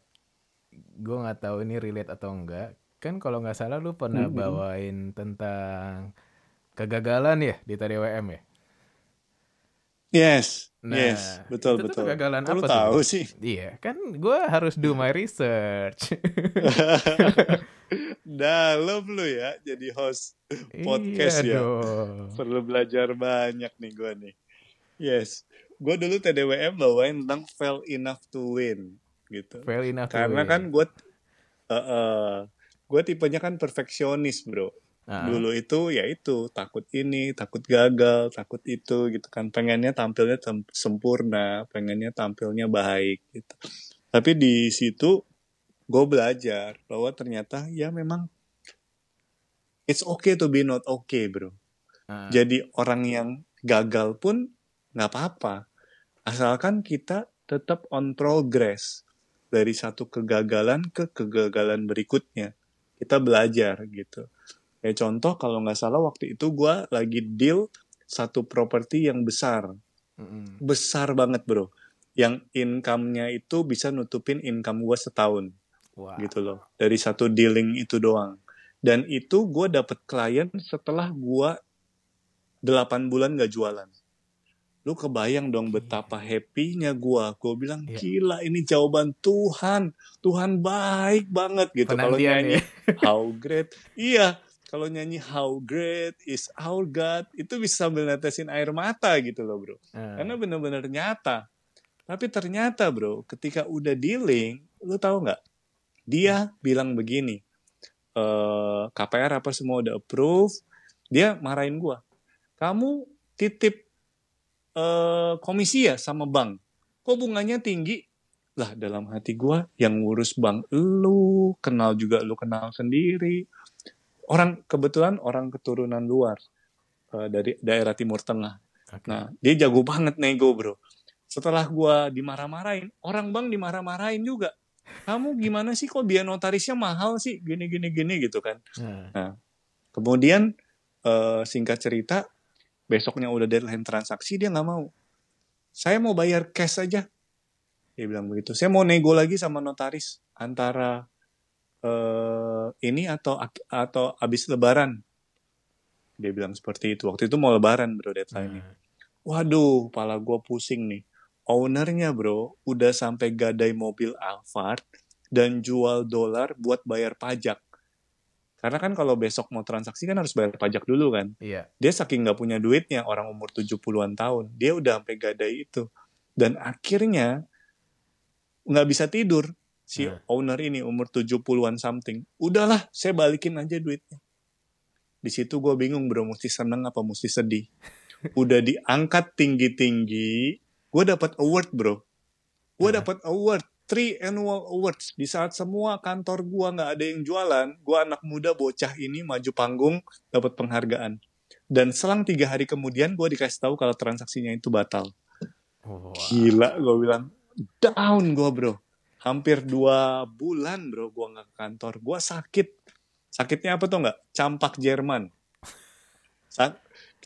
Gua nggak tahu ini relate atau enggak. Kan kalau nggak salah lu pernah Mhm. bawain tentang kegagalan ya di TDWM ya? Yes Nah, yes betul itu tuh betul. kegagalan Kok lu apa tuh, tahu sih. Iya, kan gua harus do my research. dalam lu ya jadi host podcast iya ya. dong. perlu belajar banyak nih gue nih. Yes gue dulu TDWM bawain tentang fail enough to win gitu. Fail enough to karena win. kan gue gue tipenya kan perfeksionis bro Ah, dulu itu ya itu takut ini takut gagal takut itu gitu kan. Pengennya tampilnya sempurna pengennya tampilnya baik gitu. Tapi di situ gue belajar bahwa ternyata ya memang it's okay to be not okay bro. Ah. jadi orang yang gagal pun nggak apa-apa. Asalkan kita tetap on progress dari satu kegagalan ke kegagalan berikutnya. Kita belajar gitu kayak contoh kalau nggak salah waktu itu gua lagi deal satu properti yang besar. Mm-mm. besar banget bro. Yang income-nya itu bisa nutupin income gua setahun. Wah. gitu loh. Dari satu dealing itu doang. Dan itu gue dapet klien setelah gua 8 bulan gak jualan. Lu kebayang dong betapa happy-nya gua. Gue bilang Iya. gila ini jawaban Tuhan. Tuhan baik banget gitu. Kalau nyanyi ya. how great. Iya kalau nyanyi how great is our God itu bisa sambil netesin air mata gitu loh bro Ah. karena benar-benar nyata. Tapi ternyata bro, ketika udah dealing, lu tahu nggak? Dia bilang begini, eh KPR apa semua udah approve, dia marahin gua. Kamu titip eh komisi ya sama bank, kok bunganya tinggi? Lah dalam hati gua yang ngurus bank lu, kenal juga lu kenal sendiri. Orang kebetulan orang keturunan luar eh, dari daerah Timur Tengah. Oke. Nah, dia jago banget nego, bro. Setelah gua dimarah-marahin, orang bang dimarah-marahin juga. Kamu gimana sih kok biaya notarisnya mahal sih? Gini, gini, gini gitu kan. Nah, Kemudian, eh, singkat cerita, besoknya udah deadline transaksi, dia nggak mau. Saya mau bayar cash aja. Dia bilang begitu. Saya mau nego lagi sama notaris antara eh ini atau atau habis lebaran. Dia bilang seperti itu. Waktu itu mau lebaran bro deadline-nya. Nah, Waduh, pala gue pusing nih. Ownernya bro, udah sampai gadai mobil Alphard dan jual dolar buat bayar pajak. Karena kan kalau besok mau transaksi kan harus bayar pajak dulu kan. Iya. Dia saking nggak punya duitnya, orang umur 70-an tahun. Dia udah sampai gadai itu. Dan akhirnya nggak bisa tidur. Si Nah. owner ini umur 70-an something. Udahlah, saya balikin aja duitnya. Di situ gue bingung bro, mesti seneng apa mesti sedih. Udah diangkat tinggi-tinggi, gue dapat award bro. Gue Nah. dapat award, three annual awards. Di saat semua kantor gue nggak ada yang jualan, gue anak muda bocah ini maju panggung, dapat penghargaan. Dan selang tiga hari kemudian gue dikasih tahu kalau transaksinya itu batal. Wah. Gila, gue bilang down gue bro. Hampir dua bulan bro, gue nggak ke kantor. Gue sakit. Sakitnya apa tuh nggak? Campak Jerman. Sa-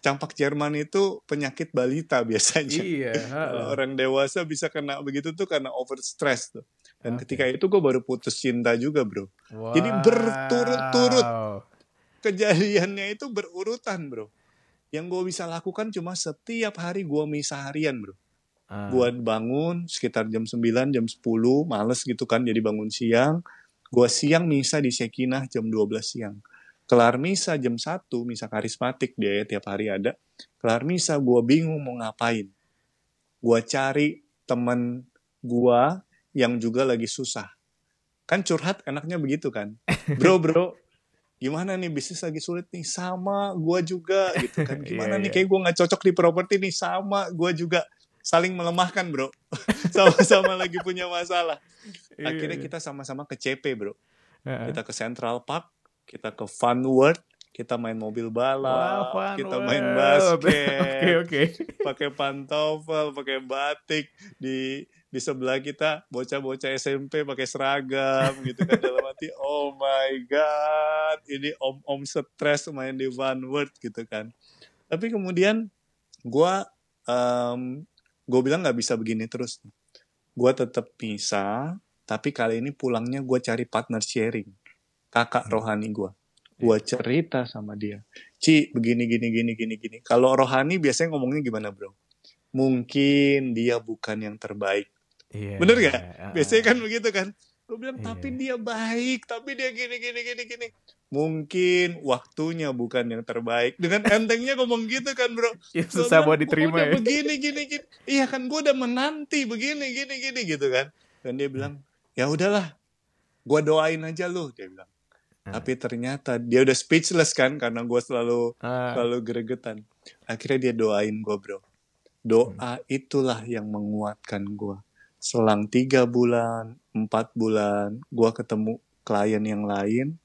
Campak Jerman itu penyakit balita biasanya. Iya. Orang dewasa bisa kena begitu tuh karena over stress tuh. Dan Oke. ketika itu gue baru putus cinta juga bro. Jadi berturut-turut. Wow. Kejadiannya itu berurutan bro. Yang gue bisa lakukan cuma setiap hari gue misa harian bro. Ah. Gua bangun sekitar jam 9, jam 10, males gitu kan jadi bangun siang. Gua siang misa di Sekinah jam 12 siang. Kelar misa jam 1, misa karismatik dia ya tiap hari ada. Kelar misa gua bingung mau ngapain. Gua cari temen gua yang juga lagi susah. Kan curhat enaknya begitu kan. Bro, bro, gimana nih bisnis lagi sulit nih sama gua juga gitu kan. Gimana Iya, nih iya. kayak gua nggak cocok di properti nih sama gua juga saling melemahkan bro sama-sama lagi punya masalah Iya, akhirnya iya. kita sama-sama ke CP bro kita ke Central Park kita ke Fun World kita main mobil balap fun kita main world. basket Oke, oke. pakai pantofel pakai batik di di sebelah kita bocah-bocah SMP pakai seragam gitu kan dalam hati oh my god ini om-om stres main di Fun World gitu kan tapi kemudian gua em gue bilang nggak bisa begini terus gue tetap bisa tapi kali ini pulangnya gue cari partner sharing kakak Hmm. rohani gue gue cerita sama dia Ci begini gini gini gini gini kalau rohani biasanya ngomongnya gimana bro mungkin dia bukan yang terbaik Iya. Bener nggak? Heeh. biasanya kan begitu kan gue bilang Iya. tapi dia baik tapi dia gini gini gini gini mungkin waktunya bukan yang terbaik. Dengan entengnya ngomong gitu kan bro. Ya, susah buat diterima "Gua udah ya. begini gini gini. Iya kan gue udah menanti begini gini gini gitu kan. Dan dia bilang ya udahlah gue doain aja lu dia bilang. Hmm. tapi ternyata dia udah speechless kan karena gue selalu Ah, selalu gregetan. Akhirnya dia doain gue bro. Doa itulah yang menguatkan gue selang tiga bulan empat bulan gue ketemu klien yang lain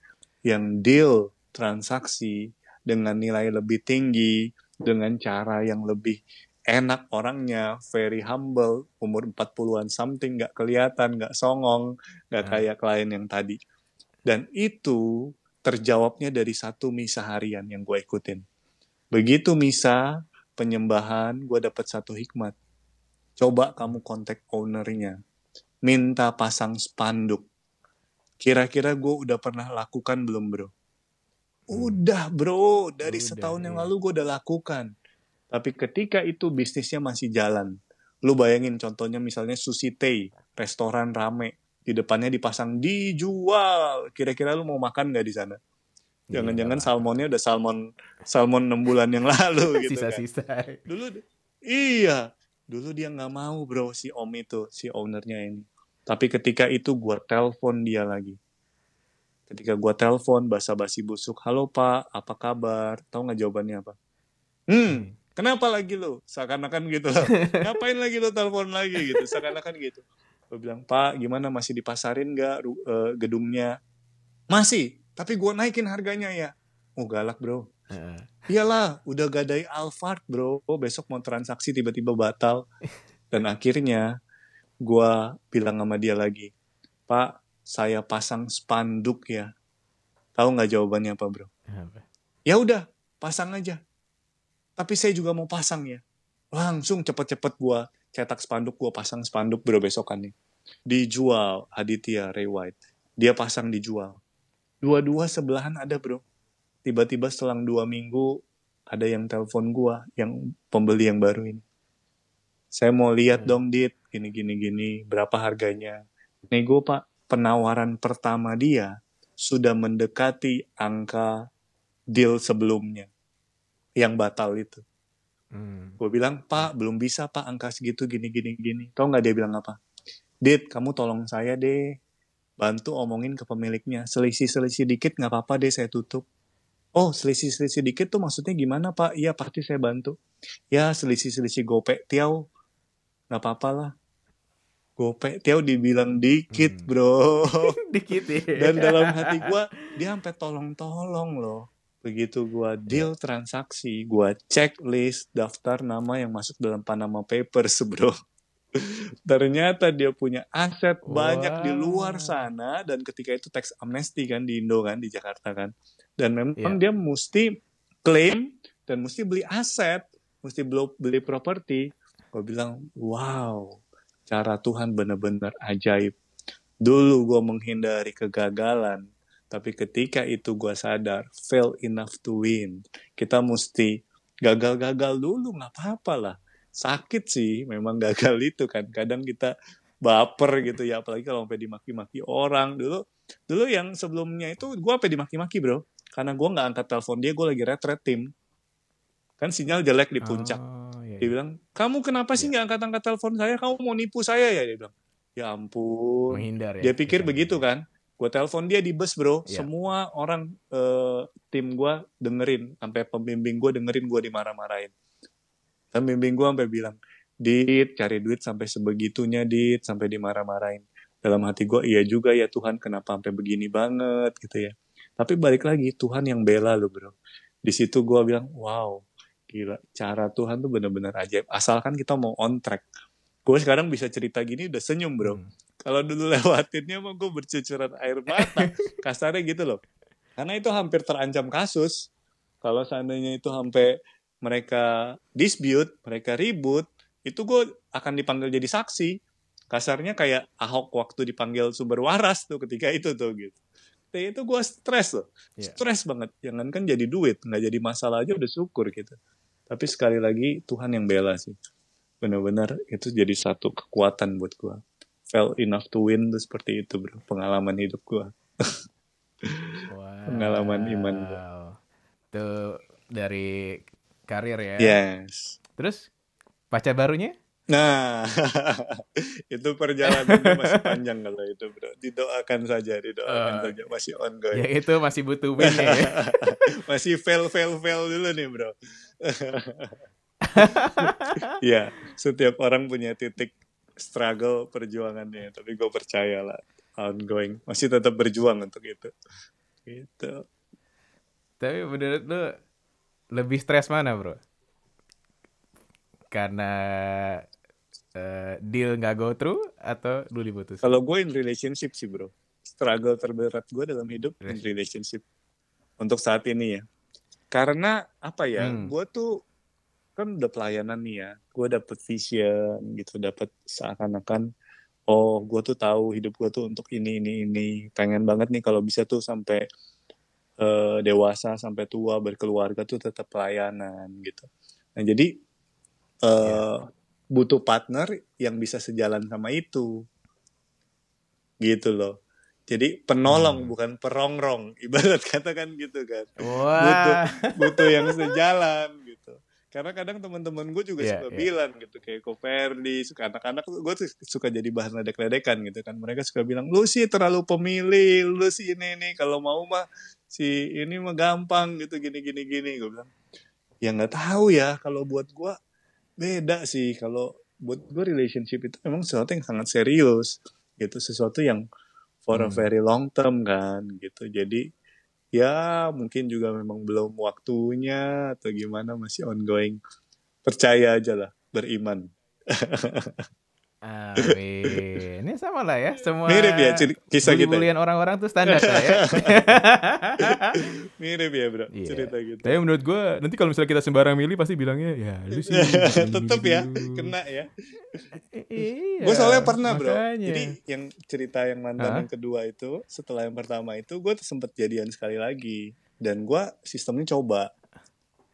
yang deal transaksi dengan nilai lebih tinggi dengan cara yang lebih enak orangnya very humble umur 40-an something nggak kelihatan nggak songong nggak Hmm. kayak klien yang tadi. Dan itu terjawabnya dari satu misa harian yang gue ikutin. Begitu misa penyembahan gue dapat satu hikmat. Coba kamu kontak ownernya. Minta pasang spanduk kira-kira gue udah pernah lakukan belum bro? Udah bro. Dari Udah, setahun yang iya. lalu gue udah lakukan. Tapi ketika itu bisnisnya masih jalan. Lu bayangin contohnya misalnya sushi tei restoran rame. Di depannya dipasang dijual. Kira-kira lu mau makan nggak di sana? Jangan-jangan Iya. salmonnya udah salmon salmon 6 bulan yang lalu gitu kan. Sisa-sisa. dulu iya. Dulu dia nggak mau bro si om itu si ownernya ini tapi ketika itu gua telepon dia lagi. Ketika gua telepon basa-basi busuk halo pak apa kabar? Tahu nggak jawabannya apa? Hmm kenapa lagi lo seakan-akan gitu loh. Ngapain lagi lo telepon lagi? Gitu seakan-akan gitu. Gue bilang pak gimana? Masih dipasarin nggak eh, gedungnya? Masih tapi gua naikin harganya ya. Oh galak bro. Iyalah, udah gadai Alphard bro. Oh, besok mau transaksi tiba-tiba batal. Dan akhirnya gua bilang sama dia lagi, Pak, saya pasang spanduk ya. Tahu nggak jawabannya apa bro? Ya udah, pasang aja. Tapi saya juga mau pasang ya. Langsung cepet-cepet gua cetak spanduk gue pasang spanduk bro besokannya dijual Aditya Ray White dia pasang dijual dua-dua sebelahan ada bro tiba-tiba selang dua minggu ada yang telepon gue yang pembeli yang baru ini saya mau lihat Hmm. dong dit. Gini gini gini. Berapa harganya? Nego pak. Penawaran pertama dia sudah mendekati angka deal sebelumnya. Yang batal itu. Hmm. gue bilang pak belum bisa pak. Angka segitu gini gini gini. Tau nggak dia bilang apa? Dit kamu tolong saya deh. Bantu omongin ke pemiliknya. Selisih selisih dikit nggak apa-apa deh saya tutup. Oh selisih selisih dikit tuh maksudnya gimana pak? Iya pasti saya bantu. Ya selisih selisih gope tiau nggak apa-apa lah. Gope tiau dibilang dikit Hmm. bro. Dikit ya. dan dalam hati gua dia sampai tolong-tolong loh. Begitu gua deal transaksi gua checklist daftar nama yang masuk dalam Panama Papers bro. Ternyata dia punya aset banyak di luar sana dan ketika itu tax amnesty kan di Indo kan di Jakarta kan. Dan memang Iya. dia mesti claim dan mesti beli aset mesti beli properti gue bilang wow cara Tuhan benar-benar ajaib. Dulu gue menghindari kegagalan tapi ketika itu gue sadar fail enough to win. Kita mesti gagal-gagal dulu nggak apa-apa lah. Sakit sih memang gagal itu kan. Kadang kita baper gitu ya apalagi kalau sampai dimaki-maki orang. Dulu dulu yang sebelumnya itu gue sampai dimaki-maki bro. Karena gue nggak angkat telepon dia gue lagi retret tim. Kan sinyal jelek di puncak. Oh, iya, dia iya. bilang kamu kenapa sih nggak angkat-angkat telepon saya? Kamu mau nipu saya ya? Dia bilang ya ampun. Menghindar ya. dia pikir Bisa begitu kan. Gue telepon dia di bus bro. Iya. semua orang eh, tim gue dengerin. Sampai pembimbing gue dengerin gue dimarah-marahin. Pembimbing gue sampai bilang dit cari duit sampai sebegitunya dit. Sampai dimarah-marahin. Dalam hati gue iya juga ya Tuhan. Kenapa sampai begini banget? Gitu ya. Tapi balik lagi Tuhan yang bela lo bro. Di situ gue bilang wow gila cara Tuhan tuh bener-bener ajaib. Asalkan kita mau on track. Gue sekarang bisa cerita gini udah senyum bro. Hmm. kalau dulu lewatinnya mah gue bercucuran air mata. Kasarnya gitu loh. Karena itu hampir terancam kasus. Kalau seandainya itu sampai mereka dispute mereka ribut itu gue akan dipanggil jadi saksi. Kasarnya kayak Ahok waktu dipanggil sumber waras tuh ketika itu tuh gitu. Tapi itu gue stres loh. Iya. stres banget. Jangan kan jadi duit nggak jadi masalah aja udah syukur gitu tapi sekali lagi Tuhan yang bela sih benar-benar itu jadi satu kekuatan buat gue felt enough to win tuh seperti itu bro pengalaman hidup gue Wow. Pengalaman iman gua. Itu dari karir ya. yes Terus pacar barunya? Nah itu perjalanannya masih panjang kalau itu bro. Didoakan saja didoakan Eh, saja masih ongoing. Ya itu masih butuh win ya. masih fail fail fail dulu nih bro. Ya setiap orang punya titik struggle perjuangannya tapi gue percaya lah ongoing. Masih tetap berjuang untuk itu. Gitu. Tapi menurut lu lebih stres mana bro? Karena eh, deal nggak go through atau lu diputus? kalau gue in relationship sih bro. Struggle terberat gue dalam hidup in relationship. untuk saat ini ya. Karena apa ya Hmm. gue tuh kan udah pelayanan nih ya. Gue dapet vision gitu dapet seakan-akan oh gue tuh tahu hidup gue tuh untuk ini ini ini. Pengen banget nih kalau bisa tuh sampai eh, dewasa sampai tua berkeluarga tuh tetap pelayanan gitu. Nah jadi eh butuh partner yang bisa sejalan sama itu gitu loh jadi penolong Hmm. bukan perongrong ibarat kata kan gitu kan Wah. butuh yang sejalan gitu. Karena kadang teman-teman gue juga Iya, suka iya. bilang gitu kayak Koperdi, suka anak-anak gue tuh suka jadi bahan ledek-ledekan gitu kan. Mereka suka bilang, "Lu sih terlalu pemilih, lu sih ini nih kalau mau mah si ini mah gampang gitu gini gini gini." Gue bilang, "Ya nggak tahu ya kalau buat gue beda sih kalau buat gue relationship itu memang sesuatu yang sangat serius gitu, sesuatu yang for a Hmm. very long term kan gitu. Jadi ya mungkin juga memang belum waktunya atau gimana masih ongoing percaya aja lah beriman Amin. Ini sama lah ya, semua Mirip ya kisah kita. bully-bullyan orang-orang tuh standar lah ya. Mirip ya bro, Iya. cerita gitu. Tapi menurut gue nanti kalau misalnya kita sembarang milih pasti bilangnya ya lu sih. Tetep ya, kena ya. Iya. gue soalnya pernah bro. makanya. Jadi yang cerita yang mantan yang kedua itu, setelah yang pertama itu, gue sempet jadian sekali lagi. Dan gue sistemnya coba.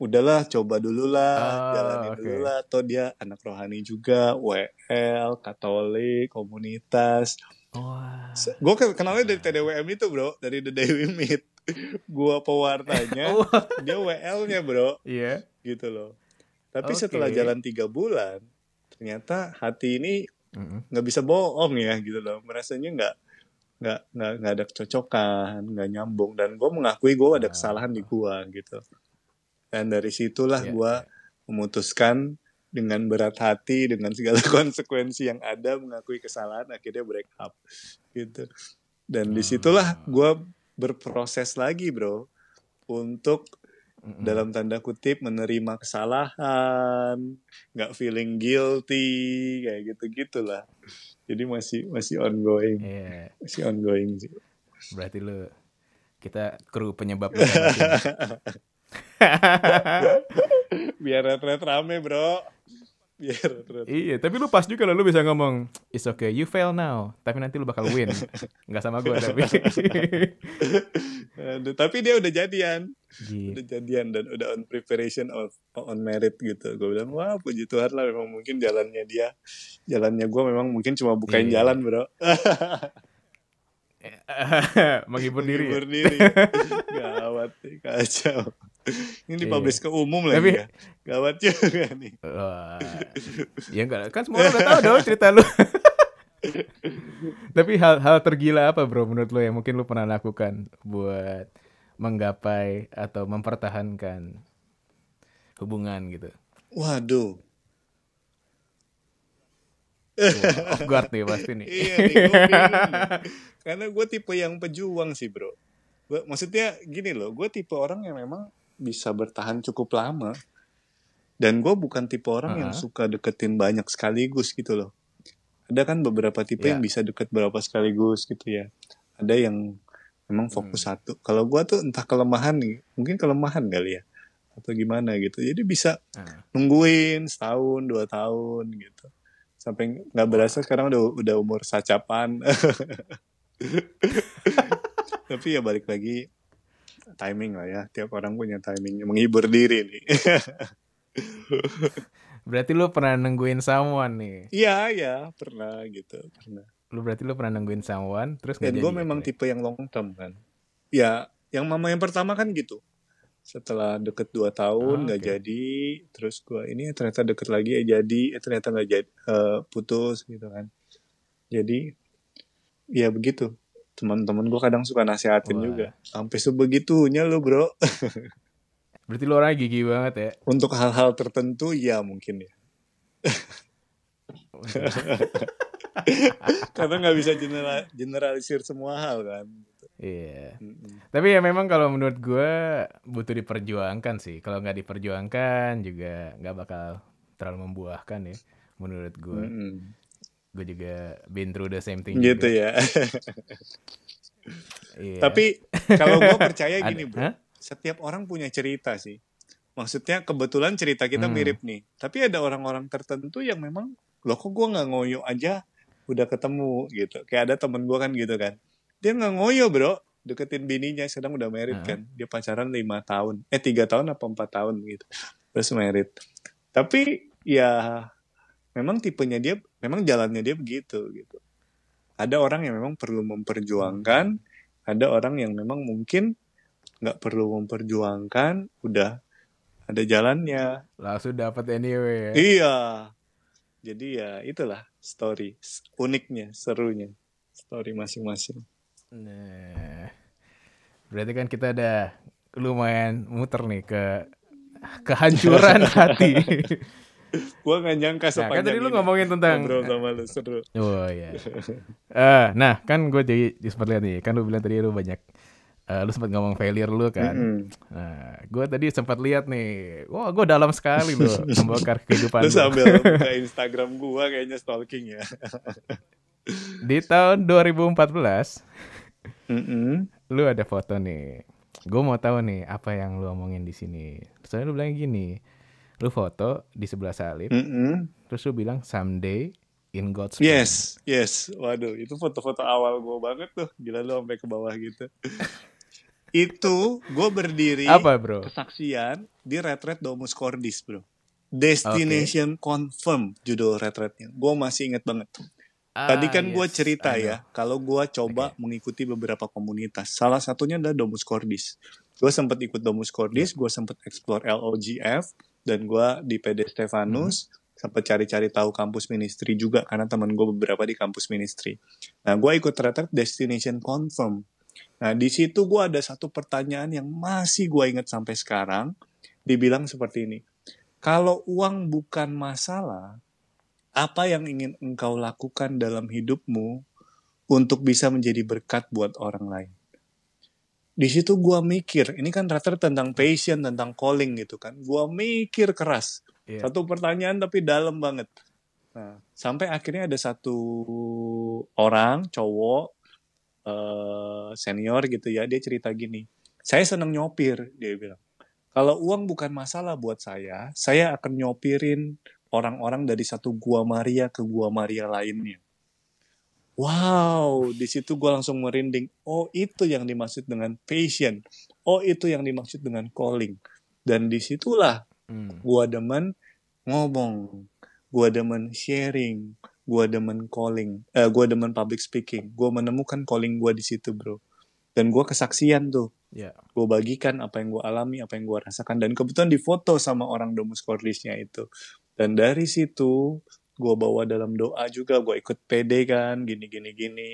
Udahlah, coba dulu lah, Oh, jalanin oke. dulu lah. Atau dia anak rohani juga, WL, Katolik, komunitas. Wah. Gue kenalnya dari TDWM itu bro, dari The Day We Meet. gue pewartanya, Oh, dia WL-nya bro, iya. gitu loh. Tapi Oke. setelah jalan tiga bulan, ternyata hati ini nggak bisa bohong ya gitu loh merasanya nggak nggak nggak nggak ada kecocokan nggak nyambung dan gue mengakui gue ada Ah. kesalahan di gue gitu dan dari situlah Iya, gue memutuskan dengan berat hati dengan segala konsekuensi yang ada mengakui kesalahan akhirnya break up gitu dan Ah. di situlah gue berproses lagi bro untuk Mm-mm. dalam tanda kutip menerima kesalahan, nggak feeling guilty kayak gitu gitulah. Jadi masih masih ongoing, Iya. masih ongoing sih. Berarti lu kita kru penyebab. Biar red rame bro, biar red Iya, tapi lu pas juga lo lu bisa ngomong, it's okay, you fail now, tapi nanti lu bakal win. Nggak sama gue tapi. Aduh, tapi dia udah jadian, Gila. udah jadian dan udah on preparation of on merit gitu. Gue bilang wah puji Tuhan lah memang mungkin jalannya dia, jalannya gue memang mungkin cuma bukain Iya. jalan bro. Menghibur diri. ya? Menghibur diri. Gawat kacau. Ini Iya. dipublish ke umum lagi Tapi- ya. Gawat juga nih. Wah. ya enggak, kan semua orang udah tahu dong cerita lu. Tapi hal-hal tergila apa bro menurut lo yang mungkin lu pernah lakukan buat menggapai atau mempertahankan hubungan gitu? Waduh. Wah, off guard nih pasti nih. Iya nih, gue. Karena gue tipe yang pejuang sih bro. Gua, maksudnya gini loh, gue tipe orang yang memang bisa bertahan cukup lama. Dan gue bukan tipe orang yang Uh-huh. suka deketin banyak sekaligus gitu loh. Ada kan beberapa tipe Iya. yang bisa deket berapa sekaligus gitu ya. Ada yang memang fokus Hmm. satu. Kalau gue tuh entah kelemahan nih, mungkin kelemahan kali ya. Atau gimana gitu. Jadi bisa Ah. nungguin setahun, dua tahun gitu. Sampai nggak berasa sekarang udah udah umur sacapan. Tapi ya balik lagi timing lah ya. Tiap orang punya timingnya menghibur diri nih. Berarti lu pernah nungguin someone nih. Iya ya pernah gitu pernah. Lu berarti lu pernah nungguin someone terus Dan gue memang ya? tipe yang long term kan. Ya yang mama yang pertama kan gitu. Setelah deket dua tahun Ah, nggak oke. jadi, terus gue ini ternyata deket lagi eh jadi, eh ternyata nggak jadi, eh, putus gitu kan. Jadi ya begitu. Teman-teman gue kadang suka nasihatin Wah. juga. Sampai sebegitunya lu bro. Berarti lu orangnya gigi banget ya. Untuk hal-hal tertentu ya mungkin ya. Karena nggak bisa general- generalisir semua hal kan. Iya. Mm-mm. Tapi ya memang kalau menurut gue butuh diperjuangkan sih. Kalau nggak diperjuangkan juga nggak bakal terlalu membuahkan ya. Menurut gue, Mm-mm. Gue juga been through the same thing. Gitu juga. ya. Iya. Tapi kalau gue percaya gini bro, Hah? setiap orang punya cerita sih. Maksudnya kebetulan cerita kita Hmm. mirip nih. Tapi ada orang-orang tertentu yang memang, loh kok gue nggak ngoyo aja udah ketemu gitu. Kayak ada temen gue kan gitu kan. Dia nggak ngoyo bro, deketin bininya sedang udah married Hah? kan. Dia pacaran lima tahun, eh tiga tahun apa empat tahun gitu. Terus married. Tapi ya memang tipenya dia, memang jalannya dia begitu gitu. Ada orang yang memang perlu memperjuangkan, ada orang yang memang mungkin nggak perlu memperjuangkan, udah ada jalannya. Langsung dapat anyway ya. Iya. Jadi ya itulah story uniknya, serunya story masing-masing. Nah, berarti kan kita udah lumayan muter nih ke kehancuran hati. Gua nggak nyangka Nah, kan sepanjang tadi lu ini ngomongin tentang ngobrol sama lu seru. Oh iya. Eh, nah, kan gue jadi sempat lihat nih, kan lu bilang tadi lu banyak uh, lu sempat ngomong failure lu kan. Mm-mm. Nah, gue tadi sempat lihat nih, wah gue dalam sekali loh membongkar kehidupan Lu lu. sambil buka Instagram gua kayaknya stalking ya. Di tahun 2014, Mm-mm. lu ada foto nih. Gue mau tahu nih apa yang lu omongin di sini. Soalnya lu bilang gini, lu foto di sebelah salib, Mm-mm. terus lu bilang someday in God's plan." Yes, yes. Waduh, itu foto-foto awal gua banget tuh. Gila lu sampai ke bawah gitu. itu gue berdiri Apa bro? kesaksian di retret Domus Cordis, bro. Destination Confirm judul retretnya. Gue masih inget banget. Tadi Ah, kan gue yes, cerita I know. ya, kalau gue coba mengikuti beberapa komunitas. Salah satunya adalah Domus Cordis. Gue sempat ikut Domus Cordis, gue sempat explore LOGF, dan gue di PD Stefanus, sempat cari-cari tahu kampus ministry juga, karena teman gue beberapa di kampus ministry. Nah, gue ikut retret Destination Confirm. Nah, di situ gue ada satu pertanyaan yang masih gue ingat sampai sekarang, dibilang seperti ini. Kalau uang bukan masalah, apa yang ingin engkau lakukan dalam hidupmu untuk bisa menjadi berkat buat orang lain? Di situ gua mikir, ini kan rata tentang passion, tentang calling gitu kan. Gua mikir keras. Iya. Satu pertanyaan tapi dalam banget. Nah, sampai akhirnya ada satu orang, cowok, eh, senior gitu ya, dia cerita gini. Saya seneng nyopir, dia bilang. Kalau uang bukan masalah buat saya, saya akan nyopirin orang-orang dari satu gua Maria ke gua Maria lainnya. Wow, di situ gua langsung merinding. Oh, itu yang dimaksud dengan passion. Oh, itu yang dimaksud dengan calling. Dan di situlah Hmm. gua demen ngomong, gua demen sharing, gua demen calling, eh, gua demen public speaking. Gua menemukan calling gua di situ, bro. Dan gua kesaksian tuh Ya. gue bagikan apa yang gue alami, apa yang gue rasakan, dan kebetulan difoto sama orang Domus Cordisnya itu. Dan dari situ gue bawa dalam doa juga, gue ikut PD kan, gini gini gini.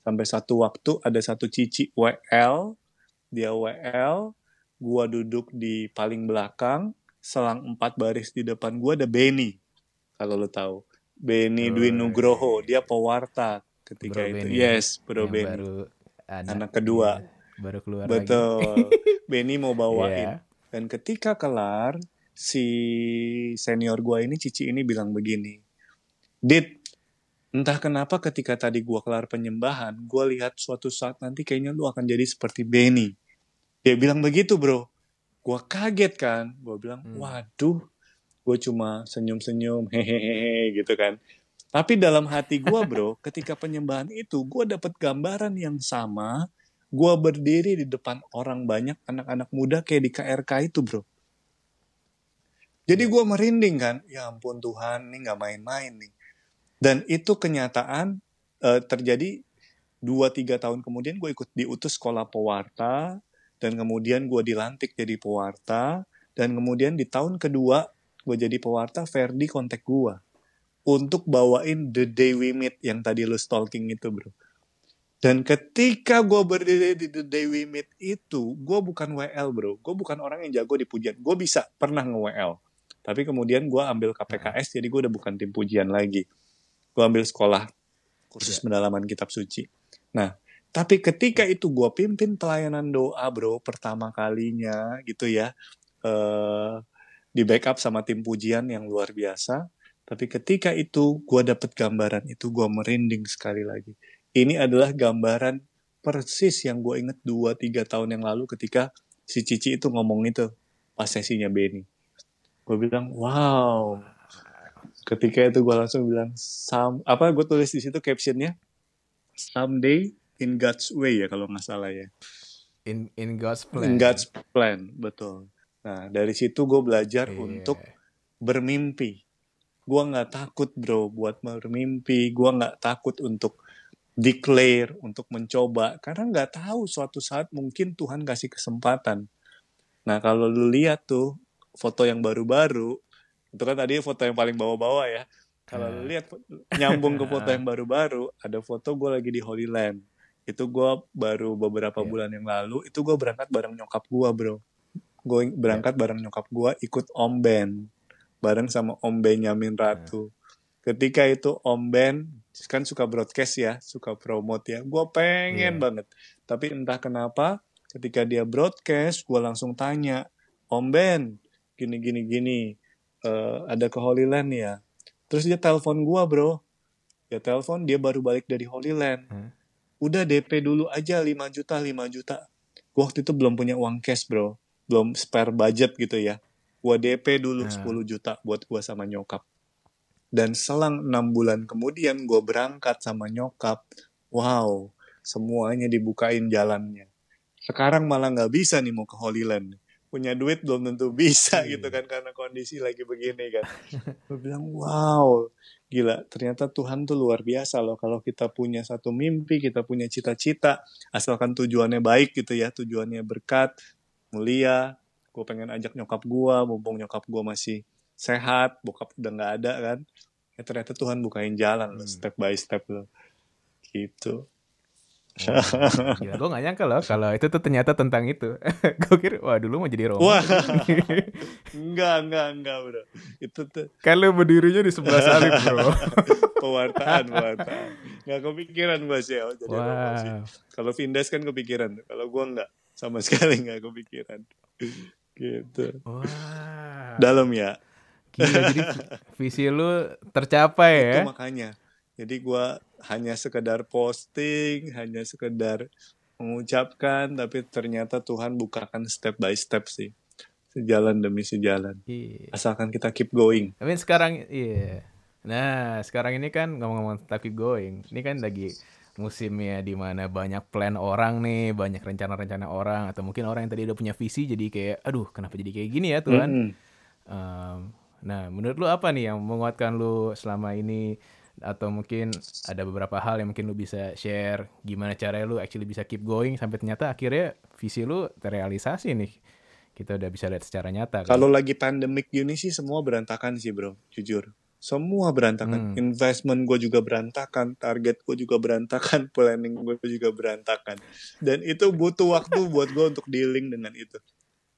Sampai satu waktu ada satu cici WL, dia WL, gue duduk di paling belakang, selang empat baris di depan gue ada Benny, kalau lo tahu. Benny Oh, Dwi. Nugroho, dia pewarta ketika Bro itu. Benny. Yes, Bro Yang Benny. baru anak, Anak kedua. iya, baru keluar Betul. Benny mau lagi. bawain. Iya. Dan ketika kelar, si senior gua ini, Cici ini bilang begini. Dit, entah kenapa ketika tadi gua kelar penyembahan, gua lihat suatu saat nanti kayaknya lu akan jadi seperti Benny. Dia bilang begitu bro. Gua kaget kan. Gua bilang, Hmm. waduh, gue cuma senyum-senyum, hehehe gitu kan. Tapi dalam hati gua bro, ketika penyembahan itu, gua dapat gambaran yang sama gua berdiri di depan orang banyak anak-anak muda kayak di KRK itu bro. Jadi gua merinding kan, ya ampun Tuhan, ini nggak main-main nih. Dan itu kenyataan eh, terjadi 2-3 tahun kemudian gue ikut diutus sekolah pewarta, dan kemudian gue dilantik jadi pewarta, dan kemudian di tahun kedua gue jadi pewarta, Ferdi kontak gue untuk bawain The Day We Meet yang tadi lu stalking itu bro. Dan ketika gue berdiri di The Day We Meet itu, gue bukan WL bro. Gue bukan orang yang jago di pujian. Gue bisa, pernah nge-WL. Tapi kemudian gue ambil KPKS, jadi gue udah bukan tim pujian lagi. Gue ambil sekolah kursus pendalaman kitab suci. Nah, tapi ketika itu gue pimpin pelayanan doa bro, pertama kalinya gitu ya. eh di backup sama tim pujian yang luar biasa. Tapi ketika itu gue dapet gambaran itu, gue merinding sekali lagi ini adalah gambaran persis yang gue inget 2-3 tahun yang lalu ketika si Cici itu ngomong itu pas sesinya Benny. Gue bilang, wow. Ketika itu gue langsung bilang, Some, apa gue tulis di situ captionnya, someday in God's way ya kalau nggak salah ya. In in God's plan. In God's plan, betul. Nah dari situ gue belajar Iya. untuk bermimpi. Gue nggak takut bro buat bermimpi. Gue nggak takut untuk declare, untuk mencoba. Karena nggak tahu suatu saat mungkin Tuhan kasih kesempatan. Nah kalau lu lihat tuh foto yang baru-baru, itu kan tadi foto yang paling bawah-bawah ya. Kalau lu lihat nyambung ke foto yang baru-baru, ada foto gue lagi di Holy Land. Itu gue baru beberapa Iya. bulan yang lalu, itu gue berangkat bareng nyokap gue bro. Gue berangkat bareng nyokap gue ikut Om Ben. Bareng sama Om Benyamin Ratu. Ketika itu Om Ben, kan suka broadcast ya, suka promote ya. Gue pengen Iya. banget. Tapi entah kenapa, ketika dia broadcast gue langsung tanya Om Ben gini gini gini uh, ada ke Holy Land ya terus dia telepon gue bro dia telepon dia baru balik dari Holy Land hmm? udah DP dulu aja 5 juta 5 juta gue waktu itu belum punya uang cash bro belum spare budget gitu ya gue DP dulu hmm. 10 juta buat gue sama nyokap dan selang enam bulan kemudian gue berangkat sama nyokap. Wow, semuanya dibukain jalannya. Sekarang malah nggak bisa nih mau ke Holy Land. Punya duit belum tentu bisa iya. gitu kan karena kondisi lagi begini kan. gue bilang wow, gila ternyata Tuhan tuh luar biasa loh kalau kita punya satu mimpi, kita punya cita-cita, asalkan tujuannya baik gitu ya, tujuannya berkat, mulia, gue pengen ajak nyokap gue, mumpung nyokap gue masih sehat, bokap udah nggak ada kan. Ya ternyata Tuhan bukain jalan hmm. step by step loh. Gitu. Gila, gue gak nyangka loh kalau itu tuh ternyata tentang itu. gue kira, wah dulu mau jadi Roma. Wah, enggak, enggak, enggak bro. Itu tuh. Kalau berdirinya di sebelah salib bro. pewartaan, pewartaan. Gak kepikiran gue sih, oh, jadi wow. Roma sih. Kalau Vindas kan kepikiran, kalau gue enggak. Sama sekali enggak kepikiran. gitu. Wah. Dalam ya. Gila, jadi visi lu tercapai ya. Itu makanya. Jadi gue hanya sekedar posting, hanya sekedar mengucapkan, tapi ternyata Tuhan bukakan step by step sih. Sejalan demi sejalan. Iya. Asalkan kita keep going. Tapi sekarang, iya. Nah, sekarang ini kan ngomong-ngomong tentang keep going. Ini kan lagi musimnya di mana banyak plan orang nih, banyak rencana-rencana orang, atau mungkin orang yang tadi udah punya visi jadi kayak, aduh kenapa jadi kayak gini ya Tuhan. Mm -hmm. um, Nah, menurut lu apa nih yang menguatkan lu selama ini atau mungkin ada beberapa hal yang mungkin lu bisa share gimana cara lu actually bisa keep going sampai ternyata akhirnya visi lu terrealisasi nih. Kita udah bisa lihat secara nyata. Kan? Kalau lagi pandemik gini sih semua berantakan sih, Bro. Jujur. Semua berantakan. Hmm. Investment gue juga berantakan, target gue juga berantakan, planning gue juga berantakan. Dan itu butuh waktu buat gue untuk dealing dengan itu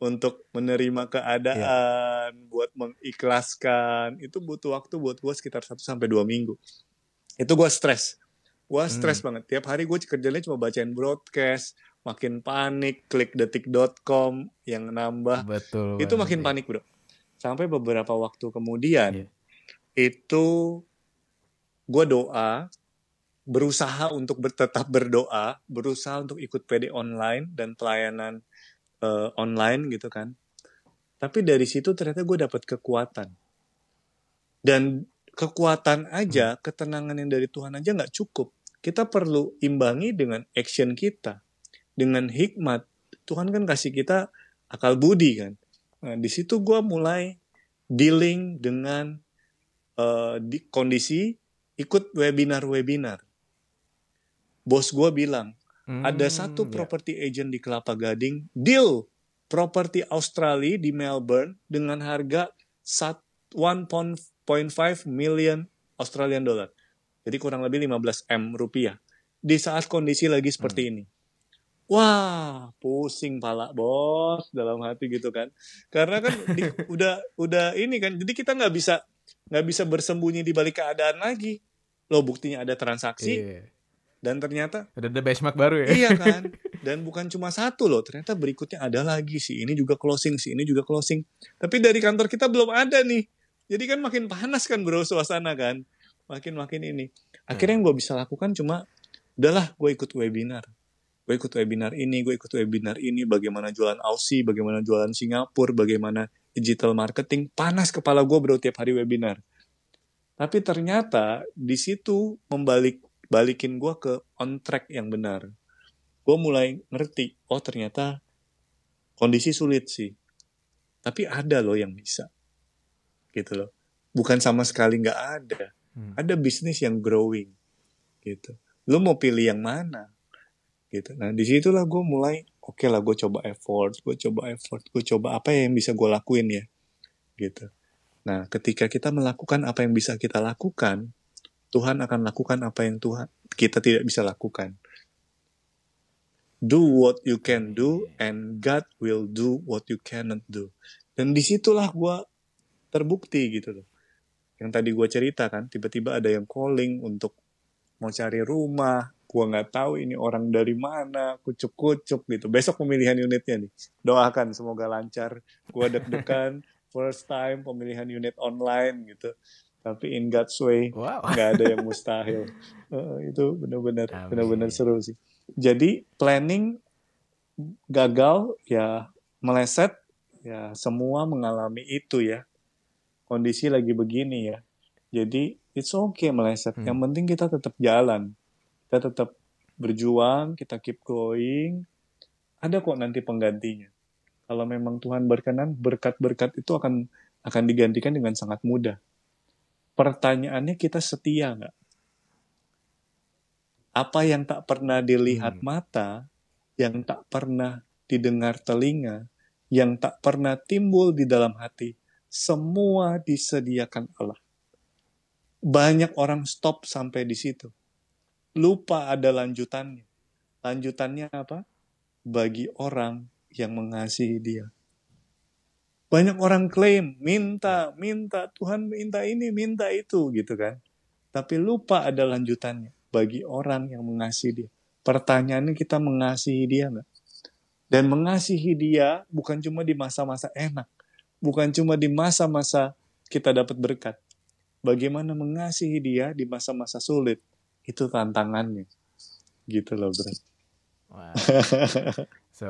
untuk menerima keadaan, yeah. buat mengikhlaskan, itu butuh waktu buat gue sekitar 1 sampai dua minggu. Itu gue stres. Gue stres hmm. banget. Tiap hari gue kerjanya cuma bacain broadcast, makin panik, klik detik.com yang nambah. Betul. Itu makin panik, Bro. Sampai beberapa waktu kemudian yeah. itu gue doa, berusaha untuk tetap berdoa, berusaha untuk ikut PD online dan pelayanan uh, online gitu kan. Tapi dari situ ternyata gue dapat kekuatan. Dan kekuatan aja, hmm. ketenangan yang dari Tuhan aja nggak cukup. Kita perlu imbangi dengan action kita, dengan hikmat. Tuhan kan kasih kita akal budi kan. Nah, di situ gue mulai dealing dengan uh, di kondisi ikut webinar-webinar. Bos gue bilang, Hmm, ada satu ya. property agent di Kelapa Gading deal properti Australia di Melbourne dengan harga 1.5 million Australian dollar. Jadi kurang lebih 15 M rupiah. Di saat kondisi lagi seperti hmm. ini. Wah, pusing pala bos dalam hati gitu kan. Karena kan di, udah udah ini kan. Jadi kita nggak bisa nggak bisa bersembunyi di balik keadaan lagi. Lo buktinya ada transaksi. Yeah dan ternyata ada the benchmark baru ya? Iya kan? Dan bukan cuma satu loh ternyata berikutnya ada lagi. Sih ini juga closing sih ini juga closing. Tapi dari kantor kita belum ada nih. Jadi kan makin panas kan bro suasana kan. Makin makin ini. Akhirnya yang gue bisa lakukan cuma udahlah gue ikut webinar. Gue ikut webinar ini gue ikut webinar ini. Bagaimana jualan Aussie bagaimana jualan Singapura bagaimana digital marketing. Panas kepala gue bro tiap hari webinar. Tapi ternyata di situ membalik balikin gue ke on track yang benar. Gue mulai ngerti, oh ternyata kondisi sulit sih. Tapi ada loh yang bisa. Gitu loh. Bukan sama sekali nggak ada. Hmm. Ada bisnis yang growing. Gitu. Lo mau pilih yang mana? Gitu. Nah di situlah gue mulai, oke okay lah gue coba effort, gue coba effort, gue coba apa yang bisa gue lakuin ya. Gitu. Nah ketika kita melakukan apa yang bisa kita lakukan, Tuhan akan lakukan apa yang Tuhan kita tidak bisa lakukan. Do what you can do and God will do what you cannot do. Dan di situlah gue terbukti gitu loh. Yang tadi gue cerita kan, tiba-tiba ada yang calling untuk mau cari rumah. Gua nggak tahu ini orang dari mana, kucuk-kucuk gitu. Besok pemilihan unitnya nih. Doakan semoga lancar. Gua deg-degan first time pemilihan unit online gitu. Tapi in God's way Wow. nggak ada yang mustahil. Eh, itu benar-benar benar-benar seru sih. Jadi planning gagal ya meleset ya semua mengalami itu ya. Kondisi lagi begini ya. Jadi it's okay meleset. Hmm. Yang penting kita tetap jalan. Kita tetap berjuang, kita keep going. Ada kok nanti penggantinya. Kalau memang Tuhan berkenan, berkat-berkat itu akan akan digantikan dengan sangat mudah. Pertanyaannya kita setia nggak? Apa yang tak pernah dilihat Hmm. mata, yang tak pernah didengar telinga, yang tak pernah timbul di dalam hati, semua disediakan Allah. Banyak orang stop sampai di situ. Lupa ada lanjutannya. Lanjutannya apa? Bagi orang yang mengasihi dia. Banyak orang klaim, minta, minta, Tuhan minta ini, minta itu, gitu kan. Tapi lupa ada lanjutannya bagi orang yang mengasihi dia. Pertanyaannya kita mengasihi dia nggak? Dan mengasihi dia bukan cuma di masa-masa enak. Bukan cuma di masa-masa kita dapat berkat. Bagaimana mengasihi dia di masa-masa sulit. Itu tantangannya. Gitu loh, bro. Wow. So,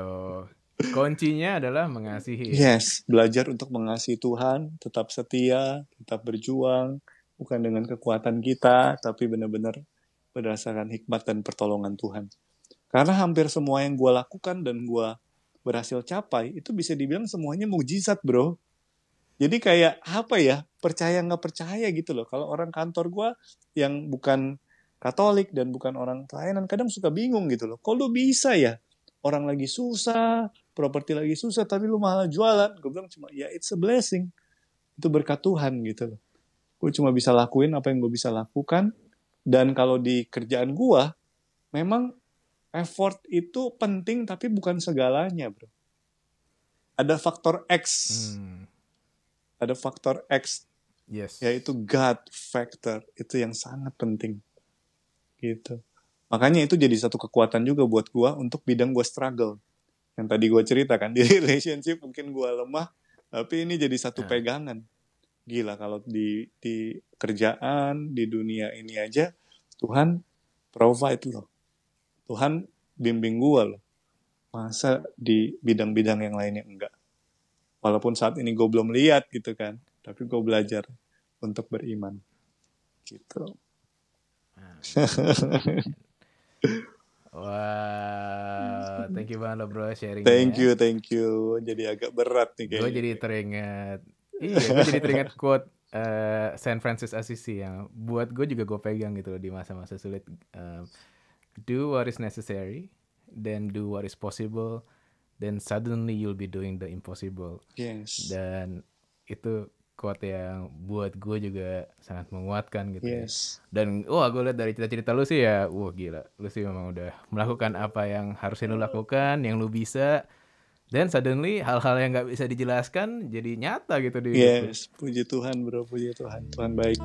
kuncinya adalah mengasihi. Yes, belajar untuk mengasihi Tuhan, tetap setia, tetap berjuang, bukan dengan kekuatan kita, tapi benar-benar berdasarkan hikmat dan pertolongan Tuhan. Karena hampir semua yang gue lakukan dan gue berhasil capai, itu bisa dibilang semuanya mujizat bro. Jadi kayak apa ya, percaya nggak percaya gitu loh. Kalau orang kantor gue yang bukan Katolik dan bukan orang pelayanan, kadang suka bingung gitu loh. Kok lu bisa ya? Orang lagi susah, properti lagi susah, tapi lu malah jualan. Gue bilang cuma, ya it's a blessing. Itu berkat Tuhan gitu loh. Gue cuma bisa lakuin apa yang gue bisa lakukan. Dan kalau di kerjaan gue, memang effort itu penting tapi bukan segalanya bro. Ada faktor X. Hmm. Ada faktor X Yes. yaitu God factor itu yang sangat penting gitu makanya itu jadi satu kekuatan juga buat gua untuk bidang gua struggle. Yang tadi gua ceritakan di relationship mungkin gua lemah tapi ini jadi satu Nah. pegangan. Gila kalau di di kerjaan di dunia ini aja Tuhan provide loh. Tuhan bimbing gua loh. Masa di bidang-bidang yang lainnya enggak? Walaupun saat ini gue belum lihat gitu kan tapi gue belajar untuk beriman. Gitu Wow, thank you banget lo bro sharing. thank you thank you jadi agak berat nih Gue kayaknya jadi teringat, iya, gue jadi teringat quote eh, Saint Francis Assisi yang buat gue juga gue pegang gitu loh di masa-masa sulit. Um, do what is necessary, then do what is possible, then suddenly you'll be doing the impossible. yes Dan itu quote yang buat gue juga sangat menguatkan gitu ya. yes. Dan wah gue lihat dari cerita-cerita lu sih ya, wah gila, lu sih memang udah melakukan apa yang harusnya lu lakukan, yang lu bisa, dan suddenly hal-hal yang nggak bisa dijelaskan jadi nyata gitu di yes puji Tuhan bro. Puji Tuhan. Tuhan baik